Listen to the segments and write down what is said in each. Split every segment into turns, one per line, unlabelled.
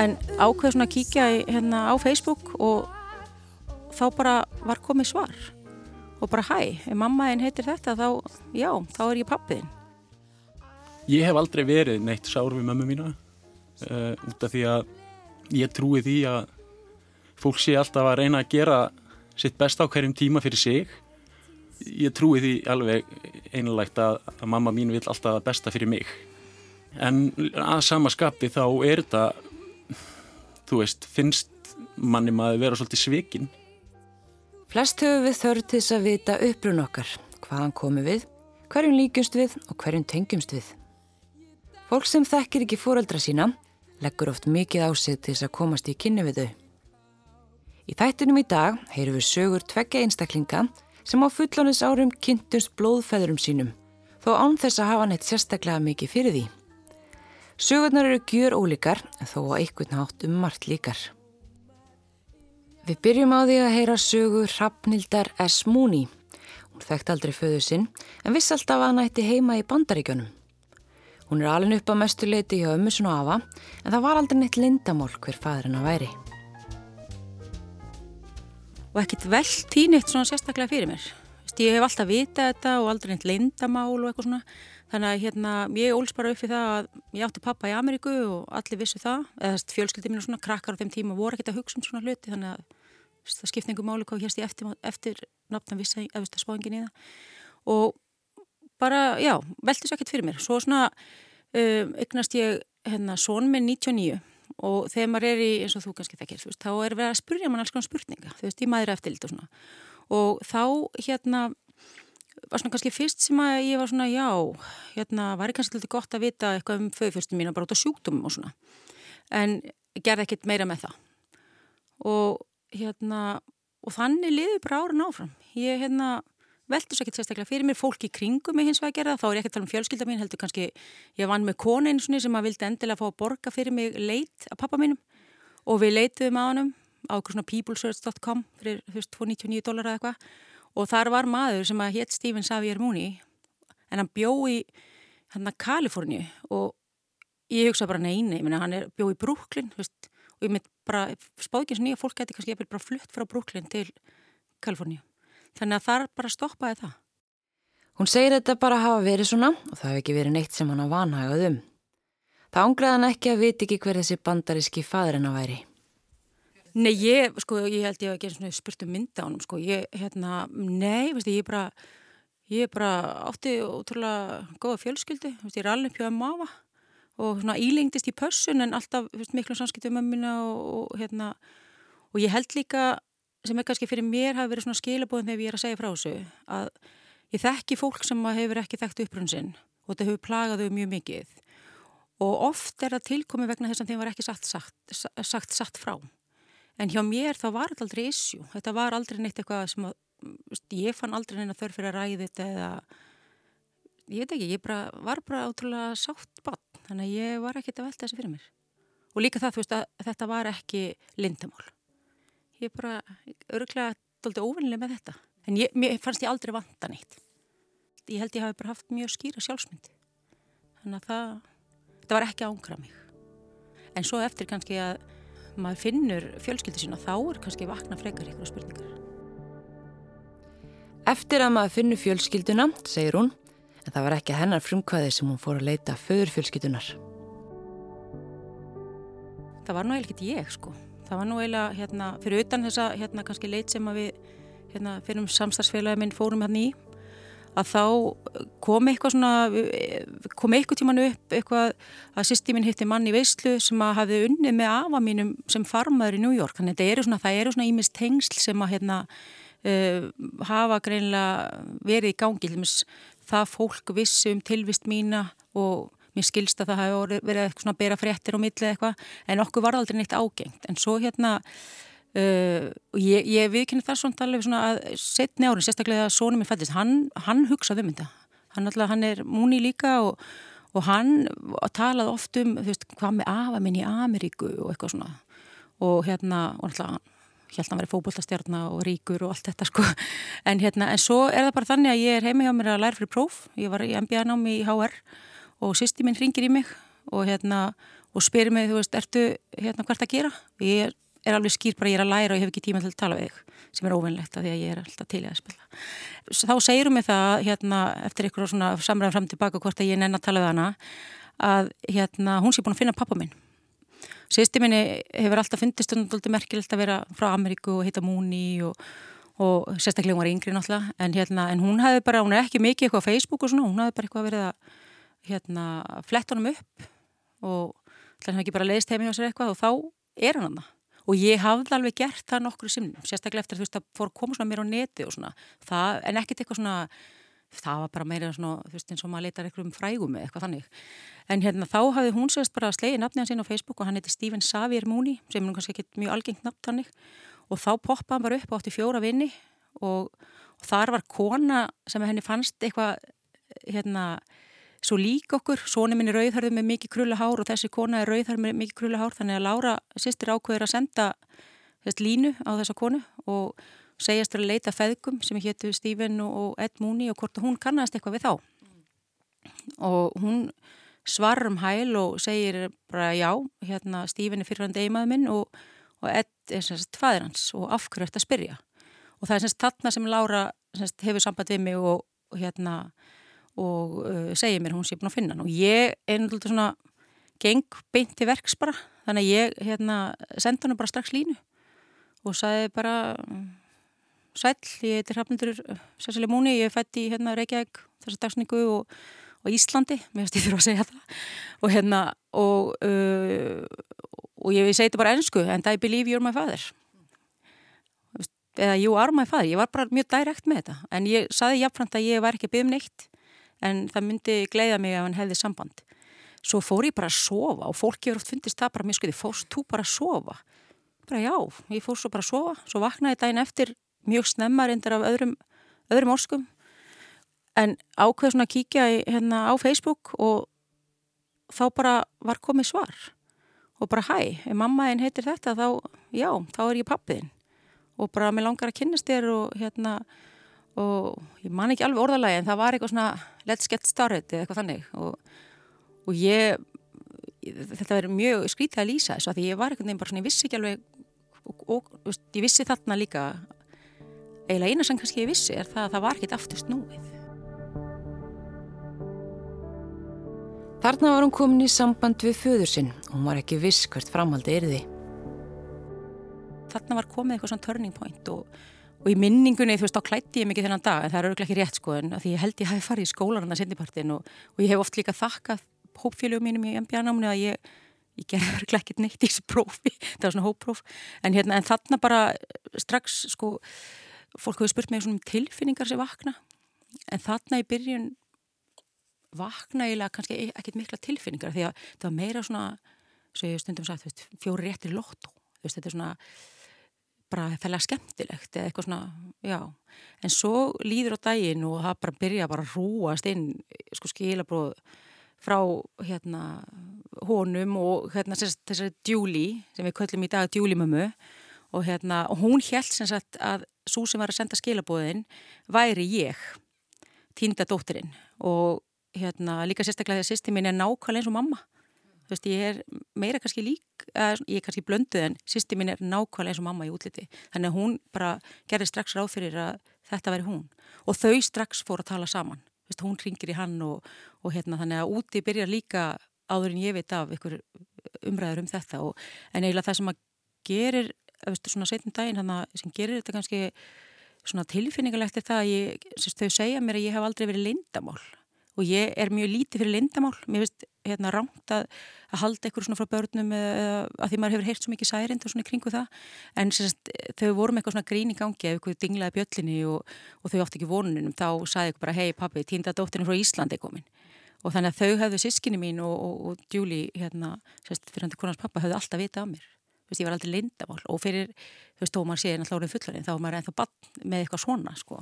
en ákveð svona að kíkja í, hérna á Facebook og þá bara var komið svar og bara hæ, ef mamma einn heitir þetta þá, já, þá er ég pappiðinn
Ég hef aldrei verið neitt sár við mömmu mína uh, út af því að ég trúi því að fólk sé alltaf að reyna að gera sitt besta á hverjum tíma fyrir sig. Ég trúi því alveg einanlegt að, að mamma mín vil alltaf besta fyrir mig. En að sama skapi þá er þetta, þú veist, finnst manni maður vera svolítið svikinn.
Flest höfum við þörð til þess að vita upprun okkar, hvaðan komum við, hverjum líkjumst við og hverjum tengjumst við. Fólk sem þekkir ekki fóreldra sína leggur oft mikið á sig til þess að komast í kynni við þau. Í þættinum í dag heyrum við sögur tveggja einstaklinga sem á fullónis árum kynntust blóðfæðurum sínum, þó án þess að hafa neitt sérstaklega mikið fyrir því. Sögurnar eru gjur ólíkar þó á einhvern hátt um margt líkar. Við byrjum á því að heyra sögu Hrafnildar S. Múni. Hún þekkt aldrei föðu sinn en viss alltaf að hann ætti heima í bandaríkjónum. Hún er alveg upp á mestuleiti hjá ömmusun og afa en það var aldrei neitt lindamál hver fadur hennar væri.
og ekkert velt í neitt svona sérstaklega fyrir mér. Ég hef alltaf vitað þetta og aldrei neitt lindamál og eitthvað svona. Þannig að hérna, ég óls bara upp í það að ég átti pappa í Ameríku og allir vissu það. Eða fjölskyldið mín og svona krakkar á þeim tíma voru ekkert að hugsa um svona hluti þannig að það skipti einhver máli hvað hérst ég eftir, eftir að vissi að spáingin í það. Og bara, já, velti svo ekkert fyrir mér. Svo svona um, eignast ég hérna són minn 99 og þegar maður er í, eins og þú kannski þekkir, þú veist, þá er verið að spurja mann alls konar spurninga, þú veist, í maður eftir og svona. Og þá, hérna, var svona kannski fyrst sem að ég var svona, já, hérna, var ég kannski alltaf gott að vita eitthvað um föðfjörstum mín og bara út á sjúkdumum og svona. En gerði ekkit meira með það. Og, hérna, og þannig liði bara ára náfram. Ég, hérna, veldur svo ekkert sérstaklega fyrir mér, fólki í kringum mig hins vegar að gera það, þá er ég ekki að tala um fjölskylda mín, heldur kannski, ég vann með kona eins og sem að vildi endilega fá að borga fyrir mig leit af pappa mínum og við leituðum á hannum á eitthvað svona peoplesearch.com fyrir þú veist 299 dólar eða eitthvað og þar var maður sem að hétt Stephen Xavier Mooney en hann bjó í hann að Kaliforni og ég hugsa bara neini, ég menna hann er bjó í Brooklyn veist, og ég mynd bara spáðgjins nýja fólk geti kannski bara flutt frá Brooklyn til Kaliforni þannig að þar bara stoppaði það.
Hún segir þetta bara hafa verið svona og það hefði ekki verið neitt sem hann að vanhagað um. Það ángraði hann ekki að viti ekki hver þessi bandaríski að væri.
Nei, ég, sko, ég held ég að gera svona spurt um mynda á hann, sko, ég, hérna, nei, veist ég, bara, ég bara átti ótrúlega góða fjölskyldu, veist, ég er alveg pjóða mafa og svona ílengdist í pössun en alltaf, veist, miklu samskiptu um mömmina og, og, hérna, og ég held líka sem er kannski fyrir mér hafi verið svona skilabóðin þegar ég er að segja frá þessu að ég þekki fólk sem hefur ekki þekkt uppbrunnsinn og þetta hefur plagað þau mjög mikið. Og oft er það tilkomi vegna þess að þeim var ekki sagt, sagt, sagt satt frá en hjá mér þá var þetta aldrei issue, þetta var aldrei neitt eitthvað sem að, ég fann aldrei neina þörf fyrir að ræði þetta eða ég veit ekki, ég bara, var bara átrúlega sátt bann, þannig að ég var ekkert að velta þessi fyrir mér og líka það, þú veist, að þetta var ekki lindamál ég bara öruglega doldið óvinnileg með þetta. En ég, mér fannst ég aldrei vanta neitt. Ég held ég hafi bara haft mjög skýra sjálfsmynd. Þannig að það, það var ekki ángra mig. En svo eftir kannski að maður finnur fjölskyldu sína þá er kannski vakna frekar ykkur spurningar.
Eftir að maður finnur fjölskylduna, segir hún, en það var ekki hennar frumkvæði sem hún fór að leita föður fjölskyldunar.
Það var nú eiginlega ekki ég sko það var nú eiginlega hérna, fyrir utan þessa hérna, kannski leit sem við hérna, fyrir um samstagsfélagi minn fórum hérna í að þá kom eitthvað svona kom eitthvað tíman upp eitthvað að sýsti minn hitti mann í veislu sem að hafi unnið með afa mínum sem farmaður í New York. Þannig að eru svona, það eru svona ímist tengsl sem að hérna uh, hafa greinlega verið í gangi. Það fólk vissi um tilvist mína og mér skilst að það hafi verið eitthvað svona að bera fréttir og millið eitthvað en okkur var aldrei neitt ágengt. En svo hérna uh, ég, ég viðkynna það svona alveg svona að setni árin, sérstaklega sónum minn fættist, hann, hann hugsaði um þetta. Hann, alltaf, hann er múni líka og, og hann talaði oft um veist, hvað með afa minn í Ameríku og eitthvað svona. Og hérna, og alltaf að hann verið fókbóltastjárna og ríkur og allt þetta sko. En hérna, en svo er það bara þannig að ég er heima hjá mér að læra fyrir próf, ég var í MBA námi í HR og sýsti minn ringir í mig og hérna og spyrir mig, þú veist, ertu hérna hvert að gera? Ég er, alveg skýr bara ég er að læra og ég hef ekki tíma til að tala við þig sem er óvinnlegt að því að ég er alltaf til að spila. Þá segirum við það hérna eftir eitthvað svona samræðan fram tilbaka hvort að ég nenn að tala við hana að hérna hún sé búin að finna pappa minn. Sýsti minni hefur alltaf fundist merkilegt að vera frá Ameríku og hitta Múni og, og sérstaklega hún var yngri náttúrulega en, hérna, en hún hefði bara, hún er ekki mikið eitthvað á Facebook og svona, hún hefði bara eitthvað verið að hérna, fletta honum upp og hann hefði ekki bara leiðist heim í sér eitthvað og þá er hann hann og ég hafði alveg gert það nokkru sinnum, sérstaklega eftir að þú veist að fór að koma svona mér á neti og svona, það, en ekkert eitthvað svona það var bara meira svona, þú veist, eins og maður leitar eitthvað um frægum eða eitthvað þannig. En hérna þá hafði hún sérst bara slegið nafni hans inn á Facebook og hann heiti Stephen Xavier Mooney sem er kannski ekki mjög algengt nafn þannig og þá poppaði hann bara upp átti fjóra vinni og, og þar var kona sem henni fannst eitthvað hérna svo lík okkur, sóni minni rauðharði með mikið krullahár og þessi kona er rauðharði með mikið krullahár. Þannig að Laura sýstir ákveður að senda þess línu á þessa konu og segjast að leita feðgum sem héttu Stephen og Ed Mooney og hvort hún kannast eitthvað við þá. Mm. og hún svarar um hæl og segir bara já, hérna Stephen er fyrirhandi eiginmaður minn og, og Ed er semst fæðir hans og afhverju eftir að spyrja? Og það er semst þarna sem Laura semst, hefur samband við mig og, og hérna og uh, segir mér hún sé búin að finna hann. Og ég er náttúrulega svona geng beint til verks bara. Þannig að ég hérna senda hann bara strax línu og sagði bara Sæl, ég heitir Hrafnundur Sessili Múni, ég er fætt í hérna, Reykjavík þessar dagsningu og, og Íslandi. Mér finnst ég þurfa að segja það. Og hérna og, uh, og ég segi þetta bara ennsku and I believe you're my father. Eða you are my father. Ég var bara mjög direkt með þetta. En ég saði jafnframt að ég var ekki byggð um neitt en það myndi gleiða mig ef hann hefði samband. Svo fór ég bara að sofa og fólki verið oft fundist það bara mjög skuði, fórst þú bara að sofa? Bara já, ég fór svo bara að sofa. Svo vaknaði daginn eftir mjög snemma reyndar af öðrum, öðrum orskum en ákveð svona að kíkja í, hérna, á Facebook og þá bara var komið svar. Og bara hæ, ef mamma einn heitir þetta þá, já, þá er ég pappiðinn og bara mér langar að kynast þér og hérna og ég man ekki alveg orðalagi en það var eitthvað svona let's get started eða eitthvað þannig og, og ég þetta verður mjög skrítið að lýsa þess að því ég var eitthvað nefn bara svona, ég vissi ekki alveg og, og, og ég vissi þarna líka eiginlega eina sem kannski ég vissi er það að það var ekkit aftur snúið.
Þarna var hún komin í samband við föður sinn og hún var ekki viss hvert framhaldi er því.
Þarna var komið eitthvað svona turning point og, og í minningunni þú veist á klætti ég mikið þennan dag en það er örglega ekki rétt sko en því ég held ég hafi farið í skólan hann að sendipartin og, og ég hef oft líka þakkað hópfélögum mínum í MBA-náminu að ég, ég gerði örglega ekkert neitt í þessu prófi, það var svona hóppróf. En, hérna, en þarna bara strax sko fólk hefur spurt mig um tilfinningar sem vakna. En þarna í byrjun vakna eiginlega kannski e- ekkert mikla tilfinningar því að það var meira svona svo ég stundum sagt, fjóri réttir lotto veist, þetta er svona bara fælega skemmtilegt eða eitthvað svona, já. En svo líður á daginn og það bara byrja bara að rúast inn sko skilabróð frá hérna honum og hérna þessari djúli sem við köllum í dag djúlimömmu og hérna og hún held sem sagt að svo sem var að senda skilabóðin væri ég týnda dóttirinn og hérna líka sérstaklega því að sýsti mín er nákvæmlega eins og mamma. Þú veist ég er meira kannski lík ég er kannski blönduð en sýsti mín er nákvæmlega eins og mamma í útliti. Þannig að hún bara gerði strax ráð fyrir að þetta væri hún. Og þau strax fór að tala saman. Veist, hún ringir í hann og, og hérna þannig að úti byrjar líka áður en ég veit af ykkur umræður um þetta. Og, en eiginlega það sem að gerir veist, svona setjum daginn hana, sem gerir þetta kannski svona tilfinningalegt er það að ég, þau segja mér að ég hef aldrei verið lindamál og ég er mjög lítið fyrir lindamál mér finnst hérna rámt að, að halda eitthvað svona frá börnum eða að því maður hefur heyrt svo mikið særind og svona kringu það. En sérst, þau vorum eitthvað svona grín í gangi eða eitthvað dinglaði bjöllinni og, og þau átti ekki vonunum þá sagði ég bara hei pappi, týnda dóttirinn frá Íslandi komin. Og þannig að þau hefðu sískinni mín og, og, og Júli hérna, sérst, fyrir hann til konans pappa hefðu alltaf vitað á mér veist, ég var aldrei lindamál og fyrir, þú veist, þó maður sé náttúrulega orðin fullarinn, þá er maður ennþá bann með eitthvað svona, sko.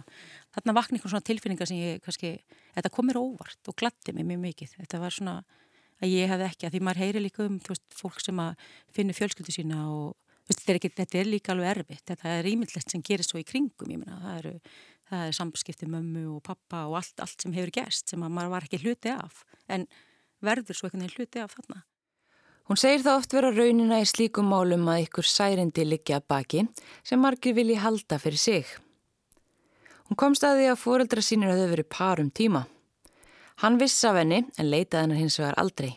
Þarna vakna eitthvað svona tilfinningar sem ég, kannski, þetta kom mér óvart og gladdi mig mjög mikið. Þetta var svona að ég hefði ekki, að því maður heyri líka um, þú veist, fólk sem að finna fjölskyldu sína og, þú veist, þetta er, ekki, þetta er líka alveg erfitt. Þetta er ímyndlegt sem gerir svo í kringum, ég minna, það eru, það er samskipti mömmu og pappa og allt, allt sem hefur gerst sem að maður var ekki hluti af, en verður svo einhvern veginn hluti af þarna.
Hún segir það oft vera raunina í slíkum málum að ykkur særindi liggja baki sem margir vilji halda fyrir sig. Hún komst að því að fóreldra sínir hafði verið par um tíma. Hann viss af henni en leitaði hennar hins vegar aldrei.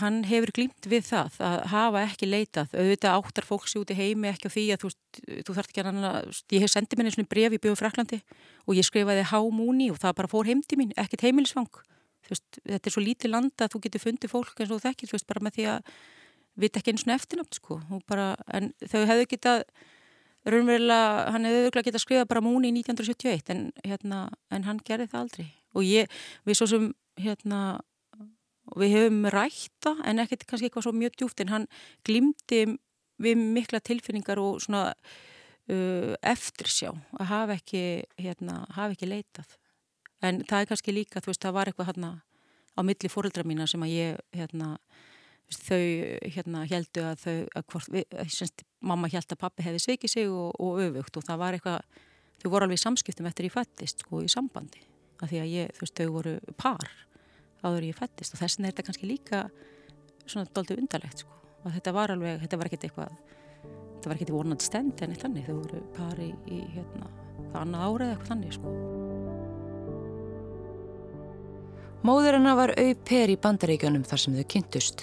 Hann hefur glýmt við það að hafa ekki leitað. Auðvitað áttar fólks í heimi ekki á því að þú, þú þarf ekki að hann að... Ég hef sendið mér einu bref í byggjum Fraklandi og ég skrifaði hámúni og það bara fór heimdi mín, ekkert heimilisfang. Veist, þetta er svo lítið landa að þú getur fundið fólk eins og þú þekkir, veist, bara með því að vita ekki eins og eftirnátt, sko. Bara, en þau hefðu getað, raunverulega, hann hefðu auðvitað getað skrifað bara múni í 1971 en, hérna, en hann gerði það aldrei. Og ég, við svo sem, hérna, við hefum rætta en ekkert kannski eitthvað svo mjög djúft en hann glimti við mikla tilfinningar og svona uh, eftirsjá að hafa ekki, hérna, hafa ekki leitað en það er kannski líka, þú veist, það var eitthvað hérna á milli fóröldra mína sem að ég hérna, þau hérna heldu að þau, að hvort við, semst, mamma held að pappi hefði sveikið sig og, og öfugt og það var eitthvað þau voru alveg í samskiptum eftir ég fættist sko í sambandi, af því að ég, þú veist, þau voru par áður ég fættist og þessin er þetta kannski líka svona doldið undarlegt sko. Og þetta var alveg, þetta var ekkert eitthvað þetta var ekkert í vonandi stend en eitt þannig. Þau voru pari í hérna það annað árið eitthvað þannig sko
Móður hennar var auper í bandaríkjónum þar sem þau kynntust.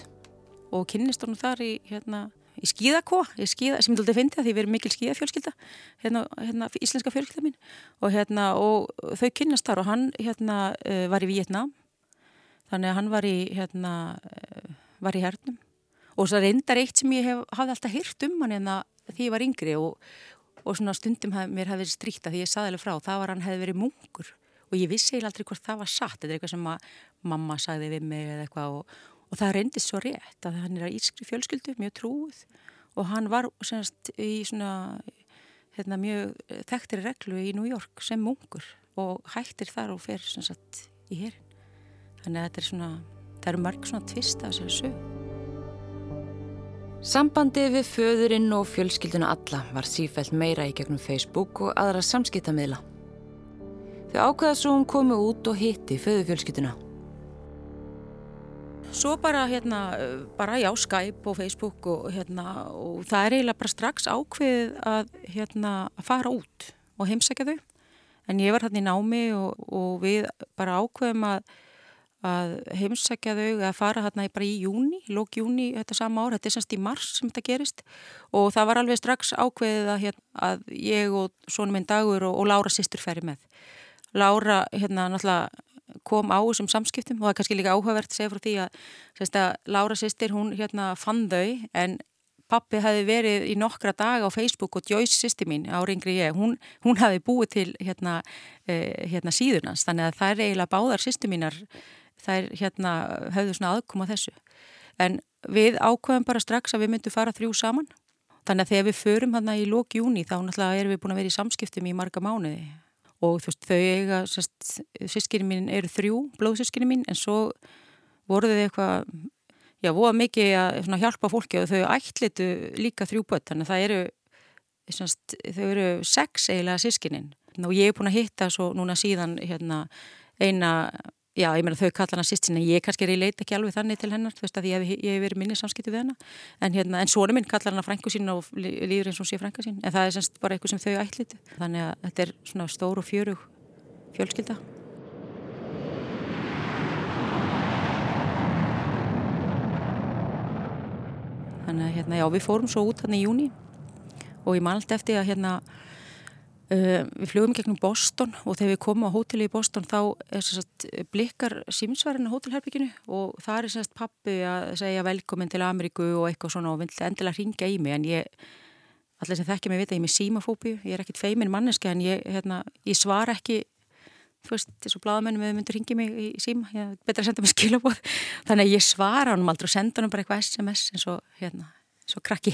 Og kynnist honum þar í hérna í skíðakó, í skíða, sem ég doldið fyndi að því við erum mikil skíðafjölskylda hérna, hérna íslenska fjölskylda mín. Og hérna og þau kynnast þar og hann hérna uh, var í Vietnám þannig að hann var í hérna, eh, var í hernum. Og það reyndar eitt sem ég hef, hafði alltaf hýrt um hann en hérna því ég var yngri og, og stundum hef, mér hefði stríkt að því ég saði alveg frá, það var hann hefði verið munkur og ég vissi eiginlega aldrei hvort það var satt þetta er eitthvað sem mamma sagði við mig eða eitthvað og, og það reyndist svo rétt að hann er að ískri fjölskyldu, mjög trúið og hann var semst í svona hérna, mjög þekktir reglu í New York sem munkur og hættir þar og fer semst í hérin Þannig að þetta er svona, það eru mörg svona tvist af þessari sög.
Sambandi við föðurinn og fjölskylduna alla var sífælt meira í gegnum Facebook og aðra samskiptamiðla. Þau ákveða svo hún komi út og hitti föðufjölskylduna.
Svo bara hérna, bara já, Skype og Facebook og hérna og það er eiginlega bara strax ákveðið að hérna að fara út og heimsækja þau. En ég var hérna í námi og, og við bara ákveðum að að heimsækja þau að fara hérna bara í júni, lók júni þetta sama ár, þetta er semst í mars sem þetta gerist og það var alveg strax ákveðið að, hérna, að ég og svona minn dagur og, og Lára sýstur færi með. Lára hérna náttúrulega kom á þessum samskiptum og það er kannski líka áhugavert að segja frá því að, að Lára sýstir hún hérna fann þau en pappi hafi verið í nokkra dag á Facebook og Joyce sýsti mín á ringri ég, hún, hún hafi búið til hérna, eh, hérna síðunans þannig að það er eiginlega báðar sýsti mínar þær hérna höfðu svona aðkoma þessu. En við ákveðum bara strax að við myndum fara þrjú saman. Þannig að þegar við förum hérna í lók júni þá náttúrulega erum við búin að vera í samskiptum í marga mánuði. Og þú veist, þau eiga, sískinni mín eru þrjú, blóðsískinni mín, en svo voruð þau eitthvað, já, voða mikið að hjálpa fólki og þau ætlitu líka þrjú börn. Þannig að það eru, semst, þau eru sex eiginlega sískinnin. Og ég er búin að hitta svo núna síðan hérna, eina Já, ég meina þau kalla hana sýst sinna, ég kannski er í leit ekki alveg þannig til hennar, þú veist að ég hef, ég hef verið minni samskipti við hennar, en, hérna, en svona minn kalla hana frængu sín og líður eins og sé frænga sín, en það er semst bara eitthvað sem þau ætlitu, þannig að þetta er svona stór og fjörug fjölskylda. Þannig að hérna, já, við fórum svo út hann í júni og ég man alltaf eftir að hérna Uh, við fljóðum gegnum Boston og þegar við komum á hóteli í Boston þá sagt, blikkar símsverðin á hótelherbygginu og það er sagt, pappi að segja velkomin til Ameríku og eitthvað svona og vil endilega ringa í mig en ég, allir sem þekkja mig vita, ég er með símafóbíu, ég er ekkit feimin manneska en ég, hérna, ég svar ekki þú veist, þessu bladamennum við myndur ringa í mig í síma, ég betra að senda mig skilabóð þannig að ég svara hann aldrei og senda hann bara eitthvað SMS eins og hérna svo krakki,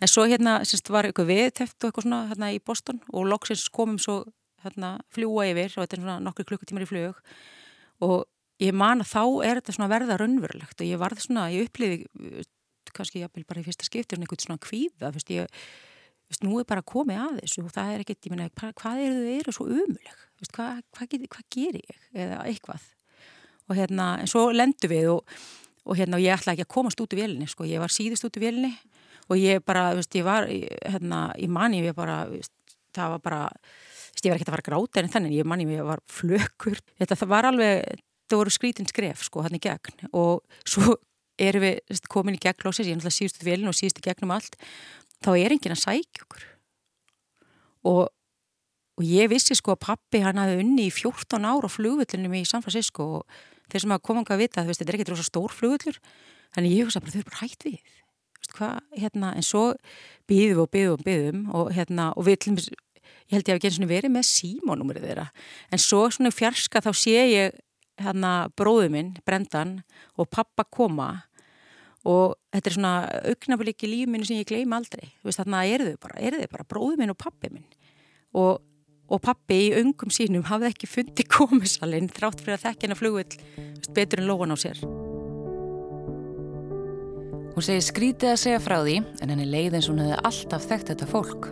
en svo hérna semst, var eitthvað viðteft og eitthvað svona hérna í Boston og loksins komum svo hérna fljúa yfir og þetta er svona nokkur klukkutímar í fljög og ég man að þá er þetta svona verða raunverulegt og ég varði svona, ég upplifi kannski jafnvel bara í fyrsta skiptur en eitthvað svona kvíða, fyrst ég fyrst nú er bara komið að þessu og það er ekkert, ég menna, hvað eru þau eru svo umuleg, fyrst hvað, hvað, hvað, hvað ger ég? Eða eitthvað. Og hérna, en svo lendu við og og hérna og ég ætlaði ekki að komast út í vélinni sko, ég var síðust út í vélinni og ég bara, veist, ég var hérna, í manni, ég bara veist, það var bara, veist, ég var ekki að fara gráta en þannig, ég manni, ég var flökur. Þetta það var alveg, það voru skrítin skref sko, hann í gegn. Og svo erum við komin í gegn lósins, ég er náttúrulega síðust út í vélinni og síðust í gegnum allt þá er enginn að sækja okkur. Og og ég vissi sko að pappi hann hafði unni í 14 ára á flugvöldunum í San Francisco og þeir sem hafa komið að vita þetta er ekkert rosa stór flugvöldur þannig ég hugsa bara þau eru bara hægt við veist, hva, hérna, en svo býðum og býðum og býðum og, hérna, og við, ég held ég að við getum verið með símónumrið þeirra. En svo svona fjarska þá sé ég hérna, bróðu minn, Brendan og pappa koma og þetta er svona augnablík í lífminu sem ég gleym aldrei. Veist, þarna er þau bara, er þau bara bróðu minn og pappi minn. Og og pappi í öngum sínum hafði ekki fundið komisalinn þrátt fyrir að þekkjana flugvill betur en lóan á sér.
Hún segir skrítið að segja frá því en henni leið eins og hún hefði alltaf þekkt þetta fólk.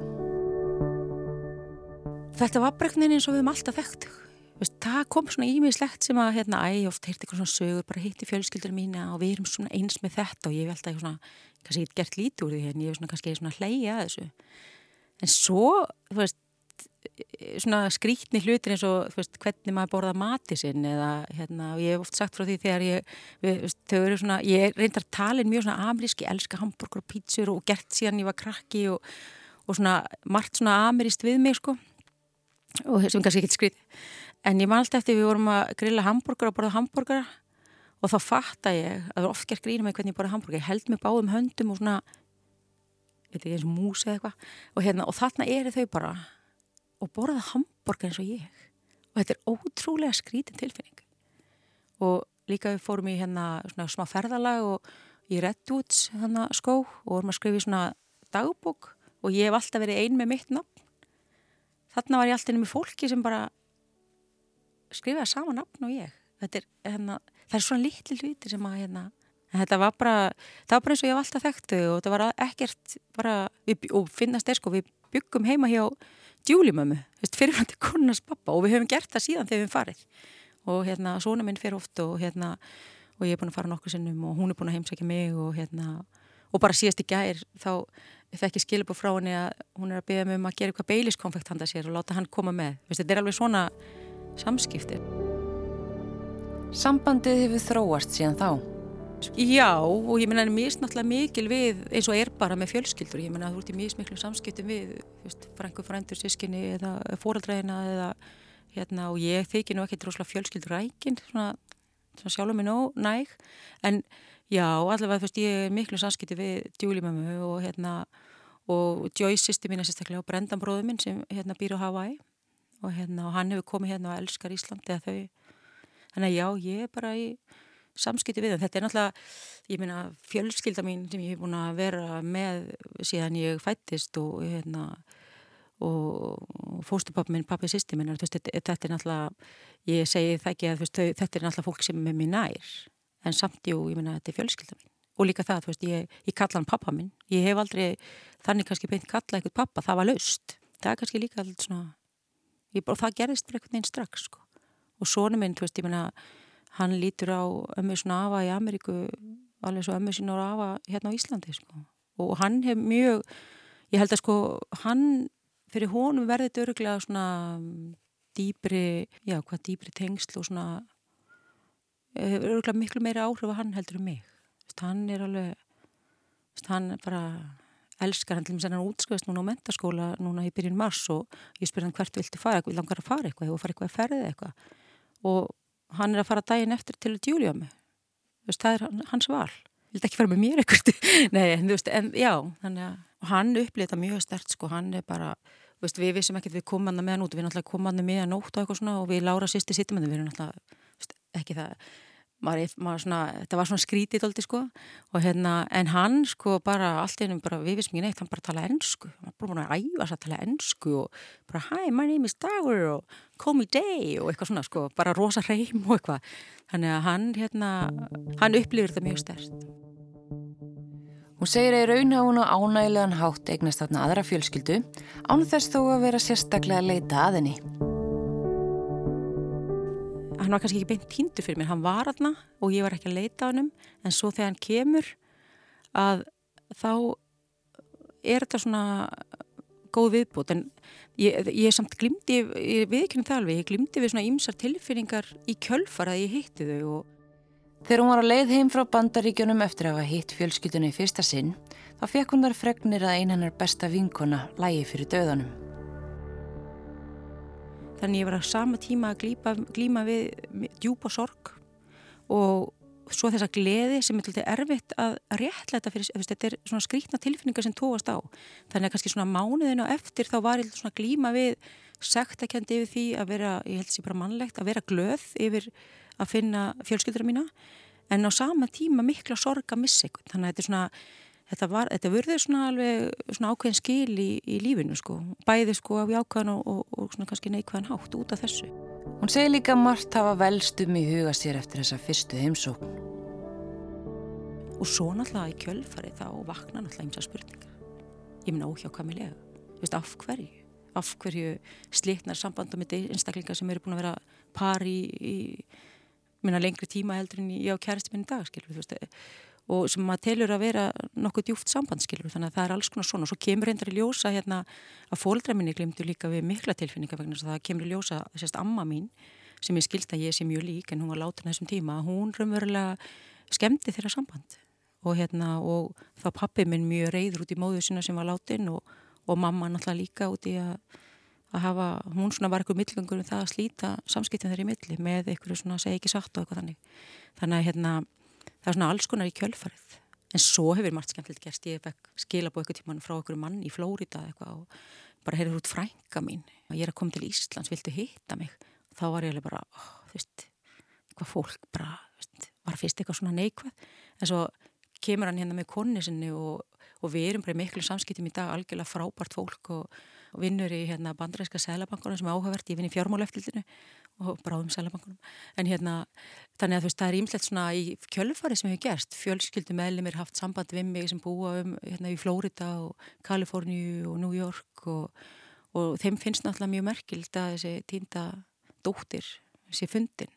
Þetta var bregnin eins og við hefum alltaf þekkt. Það kom svona ímiðslegt sem að hérna, æg oft heyrti eitthvað svona sögur, bara hitti fjölskyldur mína og við erum svona eins með þetta og ég hef alltaf svona, kannski ekki gert lítið úr því en ég hef svona kannski svona hleyja að þessu. En svo, þú veist, svona skrítni hlutir eins og veist, hvernig maður borða mati sinn eða hérna, ég hef oft sagt frá því þegar ég við, þau eru svona, ég reyndar talin mjög svona ameríski, elska hambúrgur og pítsur og gert síðan ég var krakki og, og svona margt svona ameríst við mig sko og sem kannski ekki skrít. En ég man alltaf eftir við vorum að grilla hambúrgur og borða hambúrgara og þá fatta ég að það er oft gert grína með hvernig ég borða hambúrgur, ég held mig báðum höndum og svona veit ekki eins og mús eða eitthvað og, hérna, og þarna eru þau bara og borða hambúrgar eins og ég. Og þetta er ótrúlega skrítin tilfinning. Og líka við fórum í hérna svona smá ferðalag og í Redwoods hérna skó og vorum að skrifa í svona dagbók. Og ég hef alltaf verið ein með mitt nafn. Þarna var ég alltaf inn með fólki sem bara skrifaði sama nafn og ég. Er, hérna, það er svona litli hluti sem að hérna þetta var bara, það var bara eins og ég hef alltaf þekktu og það var ekkert bara, við, og finnast er sko, við byggum heima hjá djúlimömmu, fyrirfrandi konunars pappa og við höfum gert það síðan þegar við farið. Og hérna, svona minn fyrir oft og hérna, og ég er búin að fara nokkur sinnum og hún er búin að heimsækja mig og hérna, og bara síðast í gær þá þekki skilub og frá henni að hún er að byggja mig um að gera eitthvað beiliskonfekt handa sér og láta hann koma með, Vist, þetta er alveg svona samskipti.
Sambandið hefur þróast síðan þá
Já og ég menna mér er náttúrulega mikil við eins og er bara með fjölskyldur. Ég menna þú ert í mjög smiklu samskiptum við frængu frændur, sískinni eða fóraldræðina eða hérna og ég þykir nú ekki droslega fjölskyldur rækin svona, svona sjálf og minn og næg. En já allavega þú veist ég er miklu samskipti við djúlimömmu og hérna og Joyce sýsti mín er sérstaklega og Brendan bróður minn sem hérna býr á Hawaii. Og hérna og hann hefur komið hérna og elskar Ísland eða þau. Þannig að já ég er bara í samskipti við það. Þetta er náttúrulega, ég meina, fjölskylda mín sem ég hef búin að vera með síðan ég fættist og, hérna, og fóstupappi minn, pappi sýsti minn, þetta, þetta er náttúrulega, ég segi það ekki að veist, þetta er náttúrulega fólk sem er mér nær, en samt, jú, ég meina, þetta er fjölskylda mín. Og líka það, þú veist, ég, ég kalla hann pappa minn. Ég hef aldrei, þannig kannski beint kalla eitthvað pappa, það var laust. Það er kannski líka alltaf svona, ég, og það gerist fyrir einhvern veginn strax, sko. Og sónu minn, þú veist, ég meina, hann lítur á ömmu svona afa í Ameríku alveg svo ömmu sín ára afa hérna á Íslandi sko. og hann hef mjög ég held að sko hann fyrir honum verði þetta öruglega svona dýbri já hvað dýbri tengsl og svona öruglega miklu meira áhrif að hann heldur um mig. Hann er alveg hann bara elskar hann til og með sennan útskvæðist núna á mentaskóla núna í byrjun mars og ég spyr hann hvert viltu fara, vil langar að fara eitthvað? Og fara eitthvað að ferðið eitthvað? Og hann er að fara daginn eftir til að djúlja mig það er hans val. Ég vil ekki fara með mér ekkert Nei, en, veist, en já, þannig hann upplýta mjög stert sko, hann er bara veist, við vissum ekkert við komum hann með hann út. Við náttúrulega komum hann með hann nótt og og við lára sýsti sittum hann, við erum náttúrulega veist, ekki það maður, maður svona, þetta var svona skrítið doldi sko. Og hérna, en hann sko bara allt einum bara, við vissum ekki neitt, hann bara tala ennsku, hann bara búin að æfa sér að tala ennsku og bara hi, my name is Dagur og call me Day og eitthvað svona sko, bara rosa reym og eitthvað, þannig að hann hérna, hann upplifir þetta mjög stert
Hún segir að í raun hafa hún á ánægilegan hátt eignast þarna aðra fjölskyldu, án þess þó að vera sérstaklega að leita að henni
hann var kannski ekki beint týndur fyrir mér, hann var aðna og ég var ekki að leita á hann en svo þegar hann kemur að þá er þetta svona góð viðbútt en ég, ég samt glimti, ég viðkynna það alveg, ég glimti við svona ímsar tilfinningar í kjölfar að ég hitti þau og
Þegar hún var að leið heim frá bandaríkjunum eftir að hafa hitt fjölskyldunni í fyrsta sinn, þá fekk hún þar fregnir að einannar besta vinkona lægi fyrir döðanum.
Þannig ég var á sama tíma að glíma, glíma við djúpa sorg og svo þessa gleði sem er þetta erfitt að réttleita fyrir, þetta er svona skrítna tilfinningar sem tóast á. Þannig að kannski svona mánuðinu eftir þá var ég svona glíma við sektakjöndi yfir því að vera, ég held að það sé bara mannlegt, að vera glöð yfir að finna fjölskyldur mína en á sama tíma mikla sorg að missa eitthvað þannig að þetta er svona þetta, var, þetta vörður svona alveg svona ákveðin skil í, í lífinu sko. Bæði sko á jákvæðan og, og, og svona kannski neikvæðan hátt út af þessu.
Hún segir líka margt hafa velstum í huga sér eftir þessa fyrstu heimsókn.
Og svo náttúrulega í kjölfari þá vakna náttúrulega eins og spurningar. Ég minna óhjákvæmilega. Vist, af hverju? Af hverju slitnar sambandum með einstaklingar sem eru búin að vera par í, í minna lengri tíma heldur en ég á kærasti minn í dag skilur, veist, og sem maður telur að vera nokkuð djúft samband skilur, þannig að það er alls konar svona. Og svo kemur reyndar í ljósa hérna að fóldra minni glimtu líka við mikla tilfinninga vegna það kemur í ljósa sérst amma mín sem ég skilta ég sé mjög lík en hún var látin þessum tíma hún raunverulega skemmti þeirra samband. Og hérna og þá pappi minn mjög reyður út í móðu sína sem var látin og, og mamma náttúrulega líka út í að að hafa, hún svona var eitthvað millingur um það að slíta samskiptin þeirri milli með eitthvað svona segja ekki satt og eitthvað þannig. Þannig að hérna, það er svona alls konar í kjölfarið. En svo hefur margt skemmtilegt gerst. Ég skila búið eitthvað tíman frá okkur mann í Flórida eitthvað og bara heyrður út frænka mín. Og ég er að koma til Íslands, viltu hitta mig? Og þá var ég alveg bara, oh, veist eitthvað fólk bara, veist, var fyrst eitthvað svona neikvæð. En svo kemur hann hérna með konni sinni og, og við erum bara miklu samskiptum í dag algjörlega frábært fólk og og vinnur í hérna, bandræska sælabankunum sem er áhugavert, ég vinn í fjármáleftildinu og bráðum sælabankunum en hérna, þannig að þú veist, það er ímslegt svona í kjölfari sem hefur gerst. Fjölskyldu meðlumir haft samband við mig sem búa um hérna í Flórida og Kaliforníu og New York og, og þeim finnst náttúrulega mjög merkild að þessi týnda dóttir sé fundin.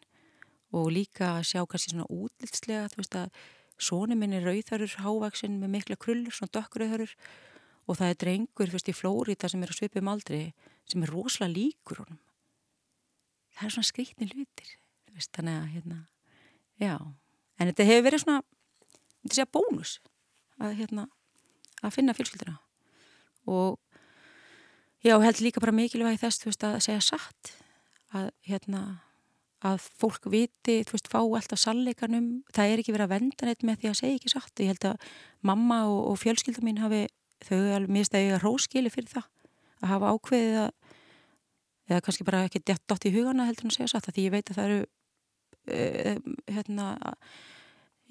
Og líka að sjá kannski svona útlitslega, þú veist að Sóni minn er rauðarur, hávaksinn með mikla krullur, svona dökkrauðarur og það er drengur fyrst í Flórida sem er að svipum aldrei sem er rosalega líkur honum það er svona skrítni hlutir veist, þannig að hérna já, en þetta hefur verið svona þetta sé að bónus að hérna, að finna fjölskylduna. Og já, held líka bara mikilvægi þess veist, að segja satt að hérna að fólk viti, þú veist, fá alltaf salleikanum, það er ekki verið að venda neitt með því að segja ekki satt, ég held að mamma og, og fjölskylda mín hafi þau alveg mist að róskili fyrir það að hafa ákveðið að eða kannski bara ekki dott í hugana heldur en að segja satt því ég veit að það eru uh, hérna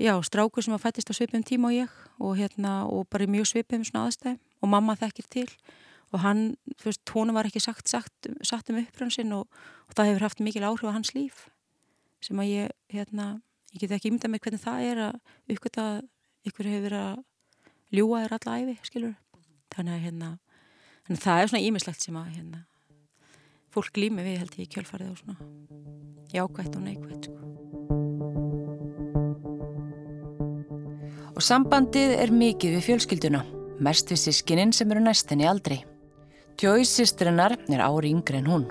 já, strákur sem að fættist á svipum tíma og ég og hérna og bara mjög svipum svona aðstæðum og mamma þekkir til og hann, þú veist, tónu var ekki sagt, sagt, sagt um upprönsinn og, og það hefur haft mikil áhrif á hans líf sem að ég, hérna ég get ekki ímynda með hvernig það er að uppgöta ykkur hefur verið að ljúa þér alla æfi, skilur þannig að hérna þannig að það er svona ímislegt sem að hérna fólk glými við held ég í kjölfarið og svona. Jákvægt og neikvægt sko.
Og sambandið er mikið við fjölskylduna. Mest við sískininn sem eru næstinni aldrei. Joyce sýstrinnar er ári yngre en hún.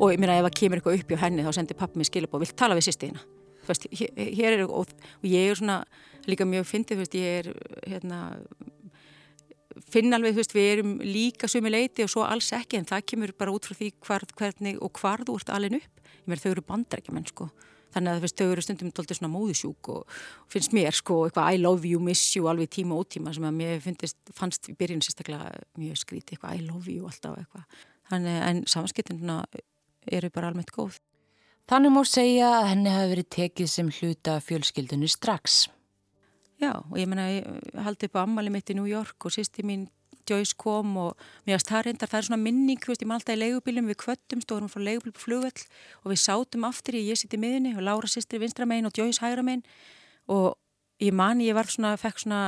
Og ég meina ef það kemur eitthvað upp í henni þá sendir pappi mig skilab og vill tala við sýstina hér, hér er og, og ég er svona líka mjög fyndið, ég er hérna finn alveg, þú veist, við erum líka sumi leiti og svo alls ekki en það kemur bara út frá því hvar, hvernig og hvar þú ert alveg upp. Ég meður þau eru bandrækjumenn sko. Þannig að veist, þau eru stundum tóltið svona móðusjúk og finnst mér sko eitthvað I love you, miss you alveg tíma og tíma sem að mér finnst, fannst í byrjun sérstaklega mjög skríti eitthvað I love you alltaf eitthvað. Þannig en samanskiptinduna eru bara almennt góð.
Þannig mór segja að henni hafi verið tekið sem hluta fjölskyldunni strax.
Já, og ég menna, ég haldi upp á ammali mitt í New York og sýsti mín Joyce kom og mér að starrindar, það er svona minning, veist, ég maður alltaf í leigubílum, við kvöttum, stóðum frá leigubíl på flugvell og við sátum aftur í, ég sitt í miðinni og Laura sýstri vinstra megin og Joyce hægra megin og ég man, ég var svona, fekk svona,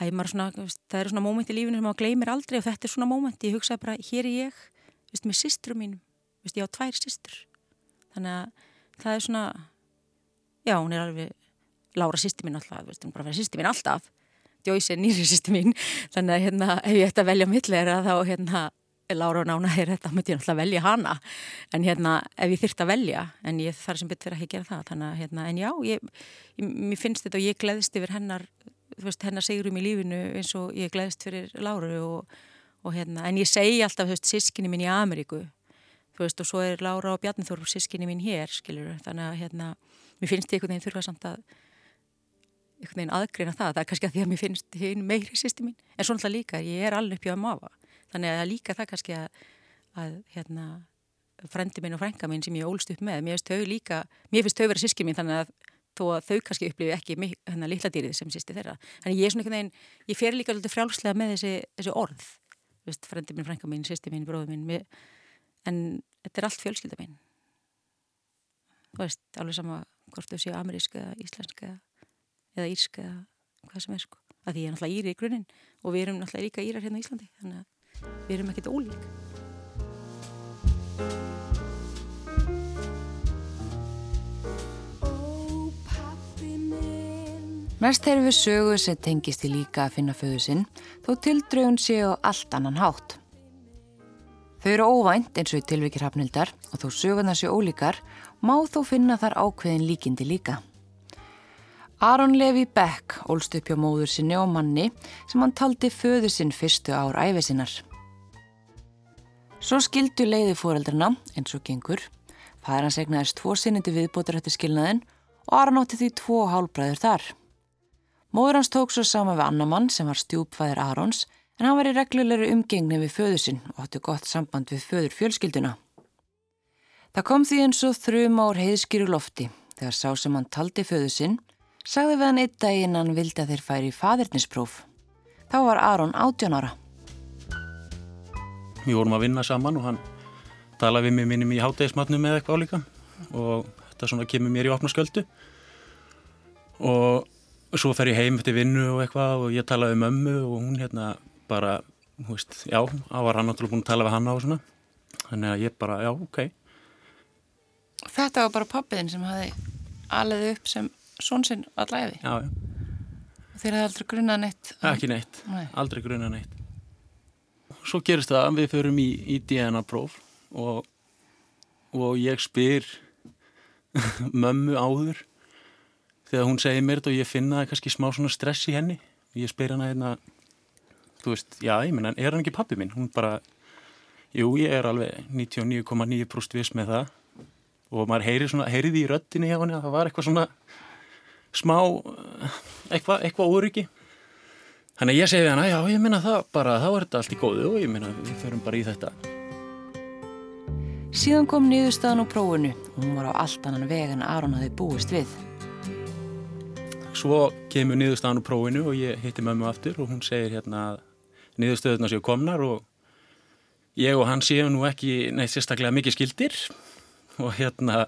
að ég maður svona, það eru svona móment í lífinu sem maður gleymir aldrei og þetta er svona móment, ég hugsaði bara, hér er ég, veist, með sýstru mínum, veist, ég á tvær sýstur þannig að það er svona já, hún er alveg Lára sýsti mín alltaf, veist, hún bara verið sýsti mín alltaf. Djóisi er nýri sýsti mín. Þannig að hérna, ef ég ætti að velja mittleira þá hérna, Lára og Nána er þetta, myndi ég alltaf velja hana. En hérna, ef ég þyrst að velja en ég þarf sem betur ekki að gera það þannig að, hérna, en já, ég, ég, mér finnst þetta og ég gleðist yfir hennar veist, hennar sigurum í lífinu eins og ég gleðist fyrir Láru og, og hérna, en ég segi alltaf, þú veist, sískinni mín í Ameríku þú veist, og svo er Lára og Bjarnþór sískinni mín hér, skiljuru, þannig að hérna, mér finnst ég einhvern veginn þurfa samt að einhvern veginn aðgreina það, það er kannski að því að mér finnst hinn meiri sýsti mín, en svo náttúrulega líka ég er alveg upp hjá að mafa, þannig að líka það kannski að, að hérna frendi minn og frænga minn sem ég ólst upp með, mér finnst þau líka mér finnst þau vera síski mín þannig að þó að þau kannski upplifi ekki hérna litla dýrið sem sýsti þeirra, þannig ég er svona einhvern veginn ég fer líka alltaf frjálslega með þessi, þessi orð, Vist, frendi minn, frænga minn, sýsti minn, bróði minn mér, en þetta er allt fjölskylda minn þú veist, alveg sama hvort þau séu ameríska, íslenska eða írska eða hvað sem er sko að því ég er náttúrulega íri í grunninn og við erum náttúrulega líka írar hérna í Íslandi þannig að við erum ekkert ólík
Næst þegar við sögu sem tengist í líka að finna föðu sinn þó tildrögun séu allt annan hátt. Þau eru óvænt eins og í tilvikið hafnildar og þó söguna séu ólíkar má þó finna þar ákveðin líkindi líka. Aron Levi Beck ólst upp hjá móður sinni og manni sem hann taldi föðu sinn fyrstu ár æfisinnar. Svo skildu leiði fóreldrana eins og gengur. Fæðar hans egnaðist tvo sinnindi viðbótur eftir skilnaðin og Aron átti því tvo hálbræður þar. Móður hans tók svo sama við annamann sem var stjúpfæðir Arons en hann var í reglulegri umgengni við föðu sinn og átti gott samband við föður fjölskylduna. Það kom því eins og þrjum ár heiðskýru lofti þegar sá sem hann taldi föðu sinn sagði við hann einn daginn hann vildi að þeir færi í fadirnispróf. Þá var Aron 18 ára.
Við vorum að vinna saman og hann talaði við mig minnum í hátægismatnum eða eitthvað álíka og þetta svona kemur mér í opna sköldu og svo fer ég heim eftir vinnu og eitthvað og ég talaði um ömmu og hún hérna bara, hú veist, já, þá var hann náttúrulega búin að tala við hanna og svona þannig að ég bara, já, ok
Þetta var bara pappiðin sem hafi alveg upp sem svonsinn
já.
Þeir hefði aldrei grunnað neitt?
Ekki neitt, Nei. aldrei grunnað neitt. Svo gerist það að við förum í, í DNA-próf og, og ég spyr mömmu áður þegar hún segir mér og ég finna kannski smá svona stress í henni. Ég spyr hana hérna, þú veist, já, ég menna, er hann ekki pappi minn? Hún bara, jú, ég er alveg 99,9% viss með það og maður heyri svona, heyriði í röttinni hjá henni að það var eitthvað svona smá eitthvað, eitthvað óryggi þannig að ég segi hana, já ég minna það bara þá er þetta allt í góðu og ég minna við förum bara í þetta.
Síðan kom niðurstaðan á prófunu og hún var á allt annan veg en Aron hafði búist við.
Svo kemur niðurstaðan á prófunu og ég hitti mömmu aftur og hún segir hérna að niðurstöðuna séu komnar og ég og hann séu nú ekki neitt sérstaklega mikið skildir. Og hérna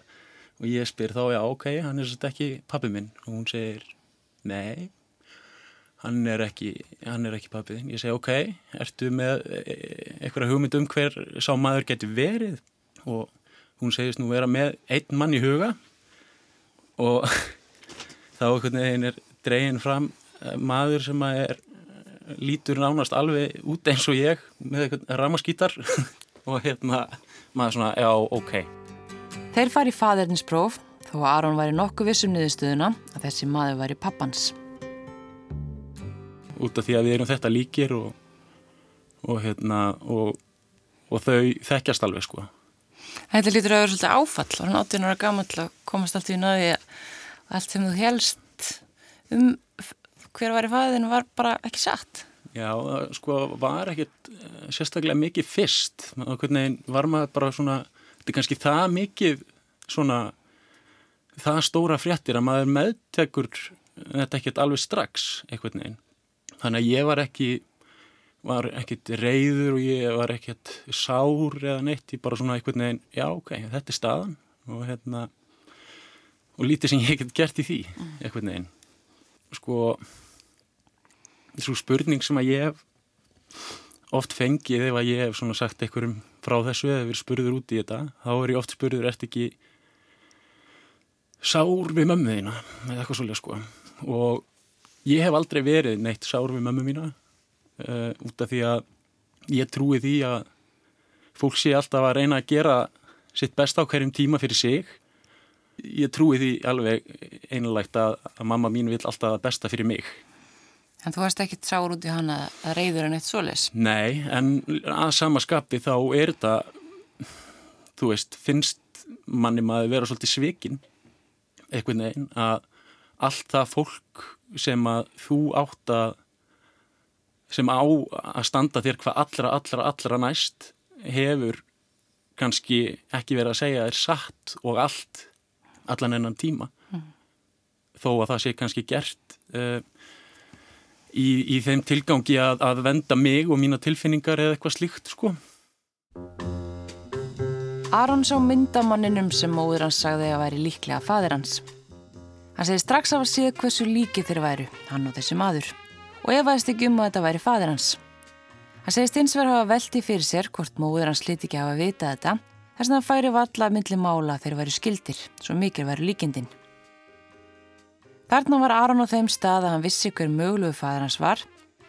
og ég spyr þá, já, ok, hann er svolítið ekki pappi minn. Og hún segir, nei hann er ekki ekki pappi þinn, ég segi, ok ertu með eitthvað hugmynd um hver sá maður getur verið? Og hún segist nú vera með einn mann í huga. Og þá er dregin fram eh, maður sem er lítur nánast alveg út eins og ég með eitthvað ramaskítar og hérna maður svona, já, ok
Þeir fari í fadernispróf þó að Aron væri nokkuð vissum niðurstöðuna að þessi maður væri pappans.
Út af því að við erum þetta líkir og, og, hérna, og, og þau þekkjast alveg sko.
Þetta lítur að vera svolítið áfall og hann áttur nára gaman til að komast allt í náði að allt sem þú helst um hver var í fæðinu var bara ekki satt.
Já, sko var ekkert eh, sérstaklega mikið fyrst. Hvernig var maður bara svona þetta er kannski það mikið svona það stóra fréttir að maður meðtekur þetta ekkert alveg strax eitthvað neginn. Þannig að ég var ekki var ekkert reyður og ég var ekkert sár eða neitt, ég bara svona eitthvað neginn, já ok, þetta er staðan og hérna og lítið sem ég hef gert í því eitthvað neginn. Sko þessu spurning sem að ég hef oft fengið ef að ég hef svona sagt einhverjum frá þessu eða verið spurður út í þetta þá er ég oft spurður, ert ekki sár við mömmu þína? Eða eitthvað svolítið sko. Og ég hef aldrei verið neitt sár við mömmu mína uh, út af því að ég trúi því að fólk sé alltaf að reyna að gera sitt besta á hverjum tíma fyrir sig. Ég trúi því alveg einanlegt að, að mamma mín vil alltaf besta fyrir mig
En þú varst ekkit sár út í hana að reyður en eitt solis?
Nei, en að sama skapi þá er þetta þú veist, finnst manni maður vera svolítið svikin einhvern veginn að allt það fólk sem að þú átt að sem á að standa þér hvað allra, allra, allra næst hefur kannski ekki verið að segja er satt og allt allan ennan tíma mm. þó að það sé kannski gert uh, í, í þeim tilgangi að, að venda mig og mína tilfinningar eða eitthvað slíkt sko
Aron sá myndamanninum sem móður hans sagði að væri líklega fadir hans. Hann segi strax af að séð hversu líkið þeir væru, hann og þessi maður, og efaðist ekki um að þetta væri fadir hans. Hann segist eins verið að hafa veldi fyrir sér hvort móður hans liti ekki hafa vitað þetta, þess að það færi valla myndli mála þeir væri skildir, svo mikil væri líkindin. Þarna var Aron á þeim stað að hann vissi hver mögluðu fadir hans var,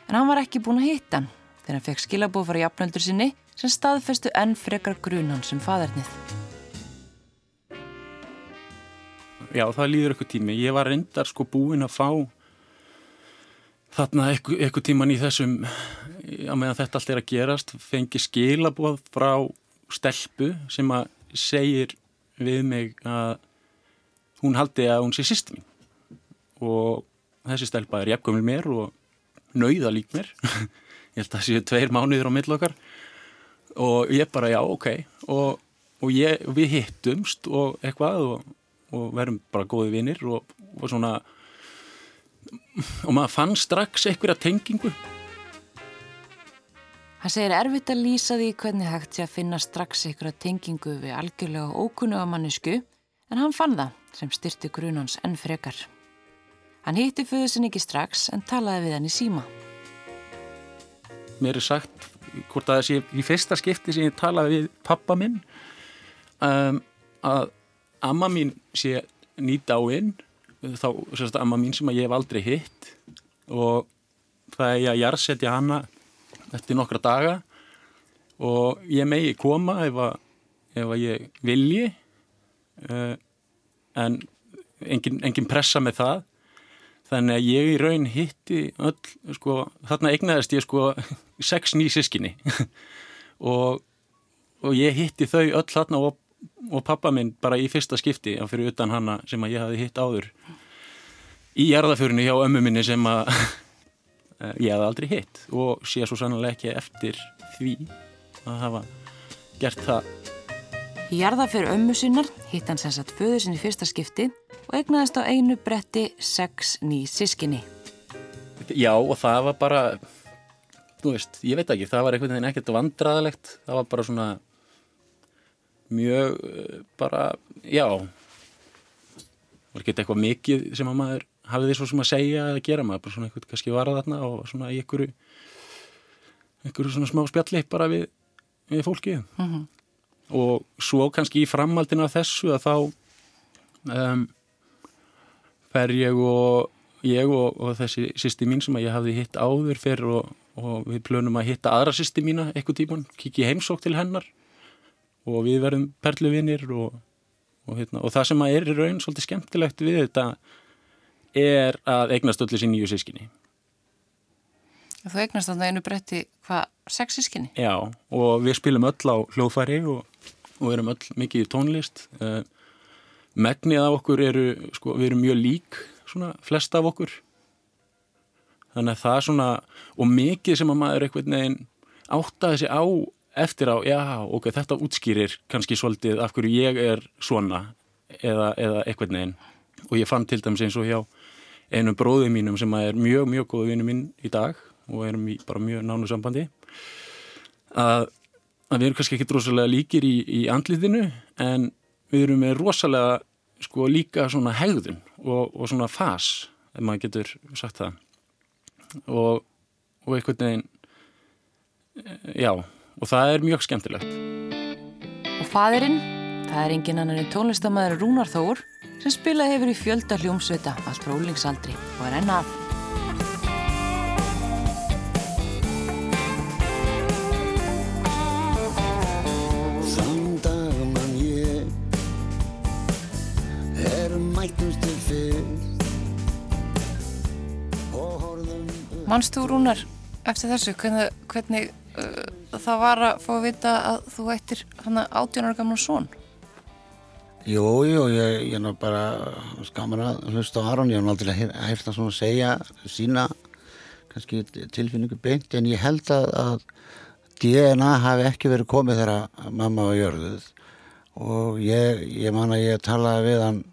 en hann var ekki búin að hitta hann þegar hann fekk skilabóð frá jafnöldur sinni sem staðfestu enn frekar grunan sem fadernið.
Já, það líður eitthvað tími. Ég var reyndar sko búinn að fá þarna eitthvað tíman í þessum, að meðan þetta allt er að gerast, fengi skilabóð frá stelpu sem að segir við mig að hún haldi að hún sé sýst mín og þessi stelpa er jafnkvæmil mér og nauða lík mér. Ég held að það séu tveir mánuður á millokkar og ég bara já ok. Og, og ég, við hittumst og eitthvað og, og verðum bara góði vinnir og, og svona og maður fann strax einhverja tengingu.
Hann segir erfitt að lýsa því hvernig hægt sé að finna strax einhverja tengingu við algjörlega ókunnuga mannesku en hann fann það sem styrti grunans enn frekar. Hann hitti föðusin ekki strax en talaði við hann í síma.
Mér er sagt hvort að sé í fyrsta skipti sem ég talaði við pappa minn um, að amma mín sé nýt á inn þá sérst amma mín sem ég hef aldrei hitt. Og það er ég að jarðsetja hana eftir nokkra daga. Og ég megi koma ef að, ef að ég vilji uh, en engin, engin pressa með það þannig að ég í raun hitti öll, sko, þarna egnaðist ég sko sex ný sískinni og, og ég hitti þau öll þarna og, og pappa minn bara í fyrsta skipti á fyrir utan hanna sem að ég hafi hitt áður í jarðaförinu hjá ömmu minni sem að ég hafi aldrei hitt og sé svo sannlega ekki eftir því að hafa gert það.
Í jarðaför ömmu sinnar hitt hann sem sagt föður sinni fyrsta skipti og egnaðist á einu bretti sex ný sískinni.
Já og það var bara þú veist, ég veit ekki, það var einhvern veginn ekkert vandraðalegt, það var bara svona mjög eh, bara, já var ekki eitthvað mikið sem að maður hafið því svo sem að segja eða gera maður, bara svona eitthvað kannski var að þarna og svona í einhverju einhverju svona smá spjalli bara við, við fólkið mm -hmm. og svo kannski í framaldina af þessu að þá um, fer ég og ég og, og þessi sýsti mín sem ég hafði hitt áður fyrr og, og við plönum að hitta aðra sýsti mína eitthvað típun, kikið heimsók til hennar og við verðum perluvinir og, hérna, og það sem að er í raun svolítið skemmtilegt við þetta er að eignast öllu sín nýju sískinni
Þú eignast þannig einu bretti hvað, sex sískinni?
Já, og við spilum öll á hljóðfæri og erum öll mikið í tónlist. Uh, megnið af okkur eru, sko, við erum mjög lík svona flesta af okkur. Þannig að það er svona og mikið sem að maður einhvern veginn áttaði sig á eftir á já, ok, þetta útskýrir kannski svolítið af hverju ég er svona eða, eða einhvern veginn. Og ég fann til dæmis eins og hjá einu bróðu mínum sem er mjög, mjög góðu vinnu mín í dag og erum í bara mjög nánu sambandi að, að við erum kannski ekki drosalega líkir í, í andlitinu en við erum með rosalega sko líka svona hegðun og, og svona fas, ef maður getur sagt það og, og einhvern veginn já, og það er mjög skemmtilegt
Og fadurinn, það er engin annar en tónlistamæður Rúnar Þór sem spilað hefur í fjölda hljómsveita allt frá úlingsaldri og er ennað. Manst þú Rúnar eftir þessu hvernig, hvernig uh, það var að fá að vita að þú hana átjónar gamla són?
Jú, jú, ég, ég er bara skamur að hlusta á Aron, ég hef aldrei hægt að segja sína kannski tilfinningu beint en ég held að, að DNA hafi ekki verið komið þegar mamma var jörðuð og ég, ég man að ég talaði við hann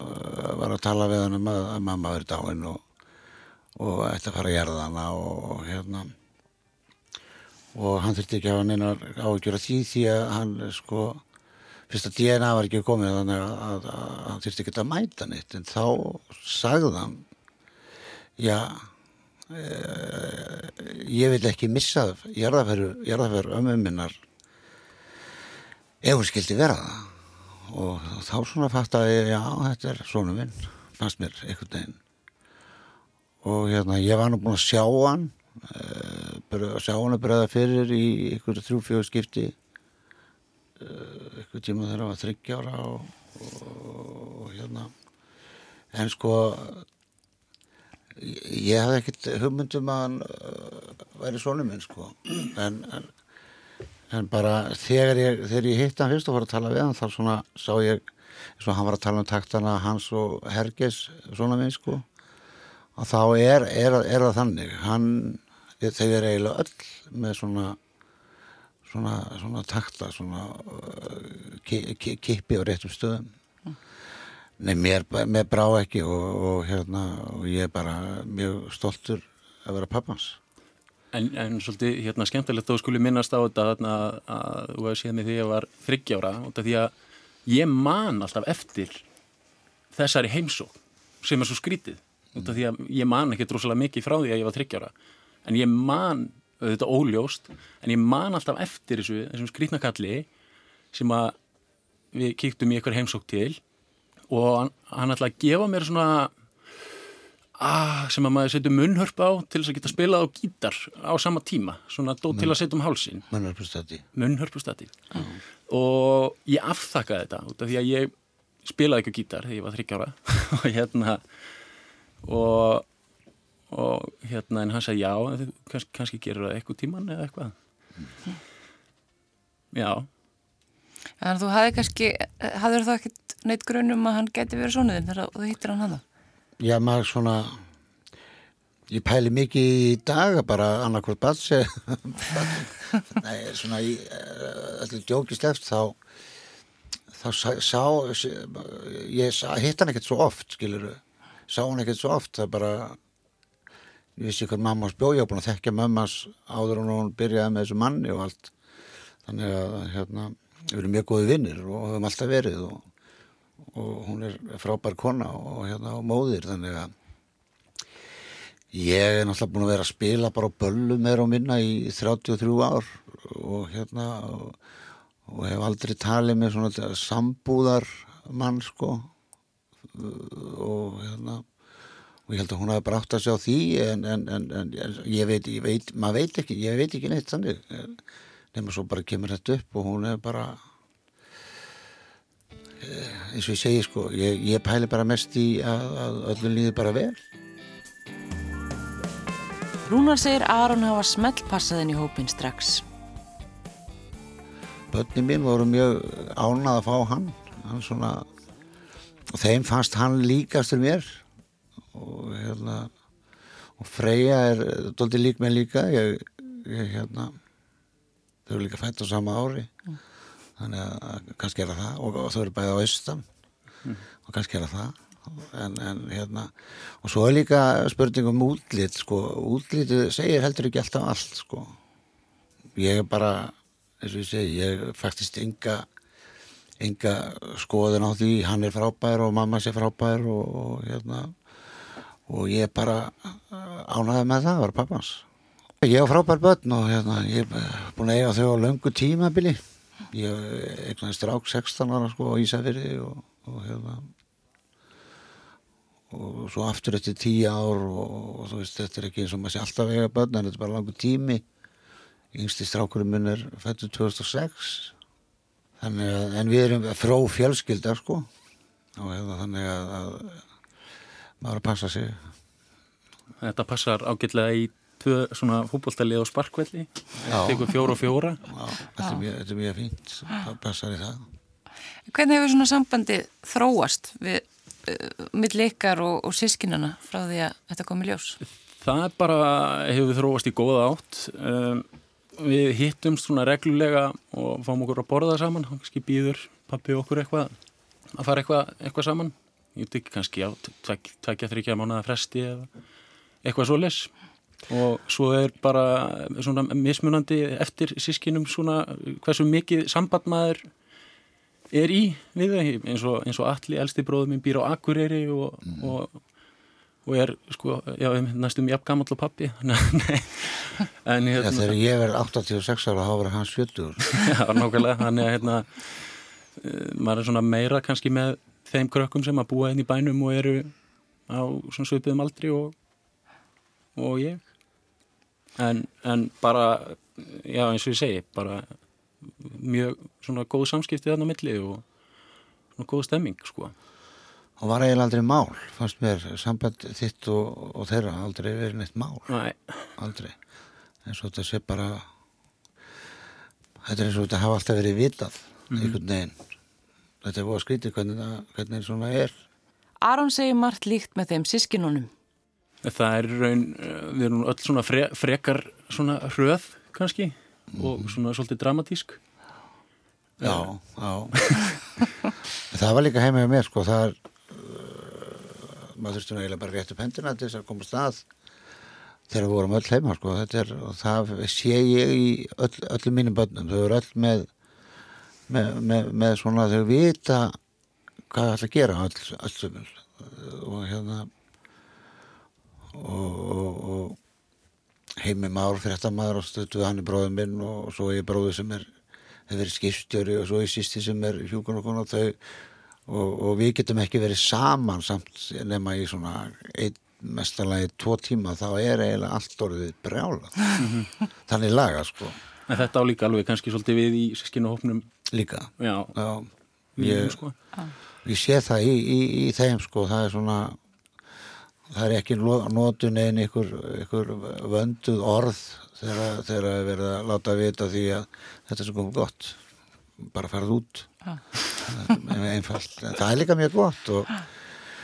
uh, var að tala við hann um að, að mamma verið dáinn og og ætti að fara að gerða hana og, hérna. Og hann þurfti ekki að hafa neina áhugjur af því því að hann sko fyrst að DNA var ekki komið þannig að, að, að hann þurfti ekki að mæta neitt. En þá sagði hann já e, ég vil ekki missa jarðaferður ömmu minnar ef hún skildi vera það. Og þá svona fatt að já þetta er svona minn fannst mér einhvern veginn og hérna ég var nú búin að sjá hann uh, sjá hann að bregða fyrir í ykkur þrjú-fjögur skipti. Uh, ykkur tíma þegar það var þryggjára og, og, og hérna. En sko ég, ég hafði ekkert hugmyndum að hann uh, væri svona minn sko. En, en, en bara þegar ég, ég hitt hann fyrst og var að tala við hann þá svona sá ég eins og hann var að tala um taktana hans og Herges svona minn sko og þá er, er, er það þannig. Hann, þau er eiginlega öll með svona svona, svona takta svona uh, kipi á réttum stöðum. Mm. Nei, mér, mér brá ekki og, og hérna og ég er bara mjög stoltur að vera pappans
En, en svolítið hérna skemmtilegt þá skulle minnast á þetta að, að þú hefði séð mig því að ég var þryggjára og því að ég man alltaf eftir þessari heimsók sem er svo skrítið út af því að ég man ekki droslega mikið frá því að ég var þryggjára en ég man, þetta er óljóst en ég man alltaf eftir þessu þessum skrítnakalli sem að við kíktum í eitthvað heimsók til og hann, hann að gefa mér svona ah, sem að maður setja munnhörp á til þess að geta spilað á gítar á sama tíma svona dó til að setja um hálsin
munnhörpustati
munnhörpustati mm. og ég afþakkaði þetta út af því að ég spilaði ekki á gítar þegar ég var þryggjára og hérna og, og hérna en hann sagði já, kannski, kannski gerur það eitthvað tíman eða eitthvað. Já.
Þannig að þú hafði kannski hafður þá ekkert neitt grunum að hann geti verið svonuðin þegar þú hittir hann hann
Já, maður svona ég pæli mikið í dag bara annarkvöld batsi Nei, svona í allir djókisleft þá þá sá ég hitt hann ekkert svo oft, skiluru sá hún ekkert svo oft það bara ég vissi hvað mammas bjóði á búin að þekkja mammas áður og hún byrjaði með þessu manni og allt. Þannig að hérna við erum mjög góði vinnir og höfum alltaf verið og, og hún er frábær kona og hérna og móðir þannig að ég er náttúrulega búin að vera að spila bara á böllu meira og minna í 33 ár og hérna og, og hef aldrei talið með svona sambúðar mann sko og hérna og ég held að hún hafi brátt að sjá því en, en, en, en ég veit, ég veit maður veit ekki, ég veit ekki neitt þannig nema svo bara kemur þetta upp og hún er bara eh, eins og ég segi sko ég, ég pæli bara mest í að, að öllum líði bara vel.
Rúnar segir Aron hafa smellpassaðin í hópin strax.
Bönni mín voru mjög ánað að fá hann. Hann svona og þeim fannst hann líkastur mér. Og hérna og Freyja er doldið lík með líka. Ég, ég hérna þau eru líka fætt á sama ári. Mm. þannig að kannski er það og, og þau eru bæðið á austan. Mm. og kannski er það en, en hérna og svo er líka spurning um útlýtt sko, útlýttu segir heldur ekki alltaf allt sko. Ég er bara eins og ég segi, ég er faktist ynga enga skoðun á því. Hann er frábær og mamma sé frábær og, og hérna og ég bara uh, ánaði með það, var pappans ég er frábær börn og hérna ég er búin að eiga þau á löngu tímabili. Ég eitthvað strák 16 ára sko á Ísafyrði og, og hérna og svo aftur eftir tíu ár og, og þú veist, þetta er ekki eins og maður sé alltaf vega börn en þetta er bara langur tími. Yngsti strákurinn minn er fættur 2006 þannig að, en við erum frá fjölskyldar sko. Og hefða, þannig að, að maður að passa sig.
Þetta passar ágætlega í tvö svona fútboltalið og sparkvelli.
Já.
tekur fjóra og fjóra.
Já, þetta er mjög, þetta er mjög fínt. Það passar í það.
Hvernig hefur svona sambandi þróast við uh, milli ykkar og, og sískinana frá því að þetta kom í ljós?
Það bara hefur þróast í góða átt. Um, við hittumst svona reglulega og fáum okkur að borða saman. Kannski býður pappi okkur eitthvað að fara eitthvað, eitthvað saman. Ég veit ekki kannski á tvekja þryggja mánuða fresti eða eitthvað svo les og svo er bara svona mismunandi eftir sískinum svona hversu mikið samband maður er í við það eins og, og allir elsti bróðum minn býr á Akureyri og, og, og er sko, já, næstum jafn gammal og pappi en hérna,
þegar ég verð 86 ára þá verður hans 70
já, nákvæmlega þannig að hérna eh, maður er svona meira kannski með þeim krökkum sem að búa inn í bænum og eru á svona svipiðum aldri og, og ég. En, en bara já eins og ég segi bara mjög svona góð samskipti þarna milli og svona góð stemming sko
og var eiginlega aldrei mál fannst mér samband þitt og, og þeirra aldrei verið neitt mál.
Næ,
aldrei. Eins og þetta sé bara þetta er eins og þetta hafa alltaf verið vitað einhvern veginn. Þetta er búið að skrítið hvernig, það- hvernig svona er.
Aron segir margt líkt með þeim sískinunum.
það er í raun eh, við erum öll svona fre, frekar svona hröð kannski og svona svolítið dramatísk.
Já, já. Það var líka heima hjá mér sko það er maður þurfti eiginlega bara rétt upp hendina til þess að koma stað þegar við vorum öll heima sko. Þetta er, og það sé ég í öll, öllum mínum börnum, þau eru öll með með, með, með svona þau vita hvað það ætla að gera öll, öll sömul. Og hérna og, og, og heimi már fréttamaður og stötu hann er bróður minn og svo ég bróður sem er hefur verið skipstjóri og svo er sýsti sem er hjúkun og konu og þau og, og við getum ekki verið saman samt nema í svona einn mestalagi tvo tíma þá er eiginlega allt orðið brjála þannig laga sko.
En þetta á líka alveg kannski svolítið við í sískinuhópnum
líka.
Já,
Já, ég,
sko.
Ég sé það í, í, í þeim sko. Það er svona það er ekki notun einn ykkur, ykkur vönduð orð þegar, er verið að láta vita því að þetta er svo komið gott. Bara farið út einfalt, en það er líka mjög gott og,